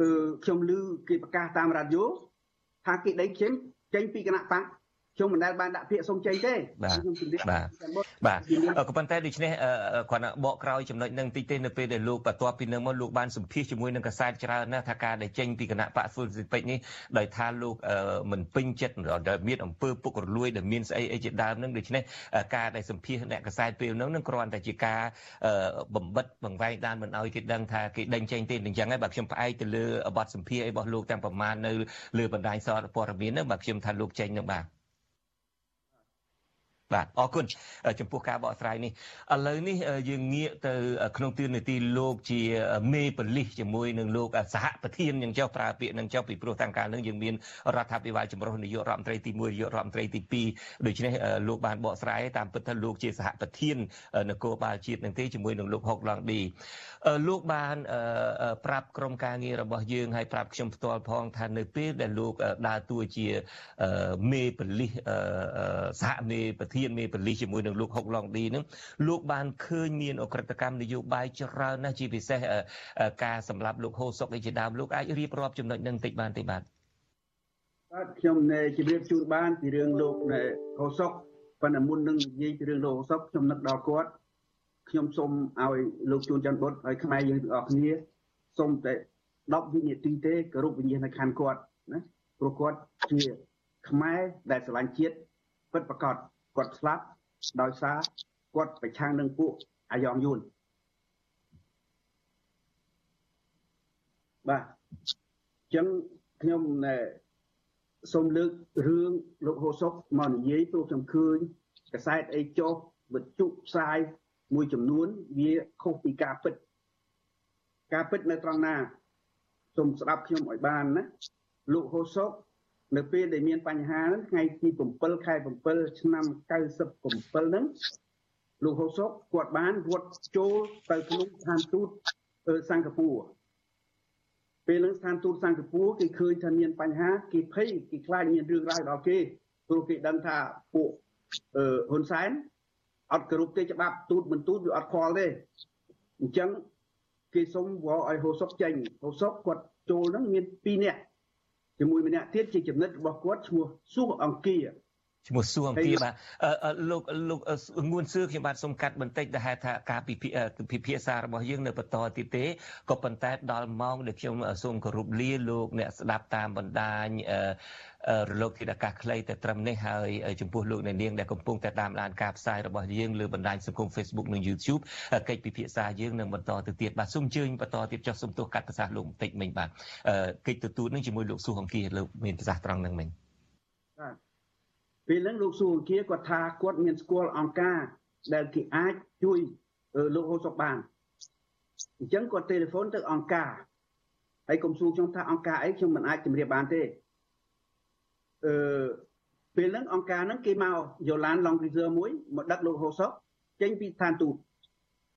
អឺខ្ញុំឮគេប្រកាសតាមរ៉ាឌីយ៉ូថាគេដេញចេញចេញពីគណៈបក ខ្ញុំមិនដែលបានដាក់ពាក្យសុំចេញទេខ្ញុំជម្រាបបាទបាទក៏ប៉ុន្តែដូច្នេះគ្រាន់តែបកក្រោយចំណុចនឹងតិចទេនៅពេលដែលលោកបន្ទាប់ពីនឹងមកលោកបានសម្ភាសជាមួយនឹងកសែតច្រើនណាស់ថាការដែលចេញពីគណៈបកហ្វុលស៊ីពេចនេះដោយថាលោកមិនពេញចិត្តដែលមានអំពើពុករលួយដែលមានស្អីអីជាដើមនឹងដូច្នេះការដែលសម្ភាសអ្នកកសែតពេលនោះនឹងគ្រាន់តែជាការបំបិតបង្វែងដានមិនឲ្យគេដឹងថាគេដេញចេញទេអញ្ចឹងហើយបាទខ្ញុំផ្អែកទៅលើបទសម្ភាសរបស់លោកទាំងប្រមាណនៅលើបណ្ដាញសារព័ត៌មានហ្នឹងបាទខ្ញុំថាលោកចេញនឹងបាទ បាទអរគុណចំពោះការបកស្រាយនេះឥឡូវនេះយើងងាកទៅក្នុងទឿននីតិលោកជាមេបលិសជាមួយនឹងលោកសហប្រធានយ៉ាងចុះប្រើពាក្យនឹងចុះពីព្រោះតាំងកាលនឹងយើងមានរដ្ឋាភិបាលចម្រុះនាយករដ្ឋមន្ត្រីទី1នាយករដ្ឋមន្ត្រីទី2ដូច្នេះលោកបានបកស្រាយតាមពិតថាលោកជាសហប្រធាននគរបាលជាតិនឹងទេជាមួយនឹងលោកហុកឡង់ឌីលោកបានប្រាប់ក្រុមការងាររបស់យើងហើយប្រាប់ខ្ញុំផ្ទាល់ផងថានៅពេលដែលលោកដើរតួជាមេបលិសសហមេប្រធានមេបលិសជាមួយនឹងលោកហុកឡុងឌីនឹងលោកបានឃើញមានអក្រិតកម្មនយោបាយច្រើនណាស់ជាពិសេសការសម្លាប់លោកហូសុកឯជាដើមលោកអាចរៀបរាប់ចំណុចនឹងតិចបានទេបាទបាទខ្ញុំជម្រាបជូនបានពីរឿងលោកហូសុកប៉ុន្តែមុននឹងនិយាយពីរឿងលោកហូសុកខ្ញុំនឹកដល់គាត់ខ្ញុំសូមឲ្យលោកជួនច័ន្ទបុត្រហើយខ្មែរយើងទាំងអស់គ្នាសូមតែ10វិនាទីទេគោរពវិញ្ញាណក្ខន្ធគាត់ណាព្រោះគាត់ជាខ្មែរដែលស្រឡាញ់ជាតិពិតប្រាកដ គាត់ស្លាប់ដោយសារគាត់ប្រឆាំងនឹងពួកអាយ៉ងយួនបាទអញ្ចឹងខ្ញុំសូមលើករឿងលោកហូសុកមកនិយាយព្រោះខ្ញុំឃើញកសែតអីចុះវិទ្យុផ្សាយមួយចំនួនវាខុសពីការពិត ការពិតនៅត្រង់ណាសូមស្ដាប់ខ្ញុំឲ្យបានណាលោកហូសុក នៅពេលដែលមានបញ្ហាហ្នឹងថ្ងៃទី7ខែ7ឆ្នាំ97ហ្នឹងលោកហ៊ុសុកគាត់បានរត់ចូលទៅក្នុងស្ថានទូតសិង្ហបុរីពេលហ្នឹងស្ថានទូតសិង្ហបុរីគេឃើញថាមានបញ្ហាគេភ័យគេខ្លាចមានរឿងរ៉ាវដល់គេព្រោះគេដឹងថាពួកហ៊ុនសែនអត់គោរពទេច្បាប់ទូតមិនទូតវាអត់ខ្វល់ទេអញ្ចឹងគេសុំវល់ឲ្យហូសុកចេញហូសុកគាត់ចូលហ្នឹងមាន2នាក់ ជាមួយម្នាក់ទៀតជាចំណិតរបស់គាត់ឈ្មោះសួងអង្គា ឈ្មោះសួងអង្គាបាទលោកលោកងួនសឿខ្ញុំបាទសូមកាត់បន្តិចដែលហេតុថាការពិភាក្សារបស់យើងនៅបន្តទៀតទេក៏ប៉ុន្តែដល់ម៉ោងដែលខ្ញុំសូមគោរពលាលោកអ្នកស្ដាប់តាមបណ្ដាញរលកធាតុអាកាសខ្លីតែត្រឹមនេះហើយចំពោះលោកអ្នកនាងដែលកំពុងតែតាមដានការផ្សាយរបស់យើងលើបណ្ដាញសង្គម Facebook និង YouTube កិច្ចពិភាក្សាយើងនឹងបន្តទៅទៀតបាទសូមអញ្ជើញបន្តទៀតចុះសូមទោសកាត់ប្រសាសន៍លោកបន្តិចមិញបាទកិច្ចទទួលនឹងជាមួយលោកស៊ូហង្គីលោកមានប្រសាសន៍ត្រង់នឹងមិញបាទ ពេលហ្នឹងលោកស៊ូហង្គីគាត់ថាគាត់មានស្គាល់អង្គការដែលគេអាចជួយលោកហូសុកបានអញ្ចឹងគាត់ទូរស័ព្ទទៅអង្គការហើយកុំសួរខ្ញុំថាអង្គការអីខ្ញុំមិនអាចជម្រាបបានទេអឺពេលហ្នឹងអង្គការហ្នឹងគេមកយោឡានឡង់គ្រីសឺមួយមកដឹកលោកហូសុកចេញពីស្ថានទូត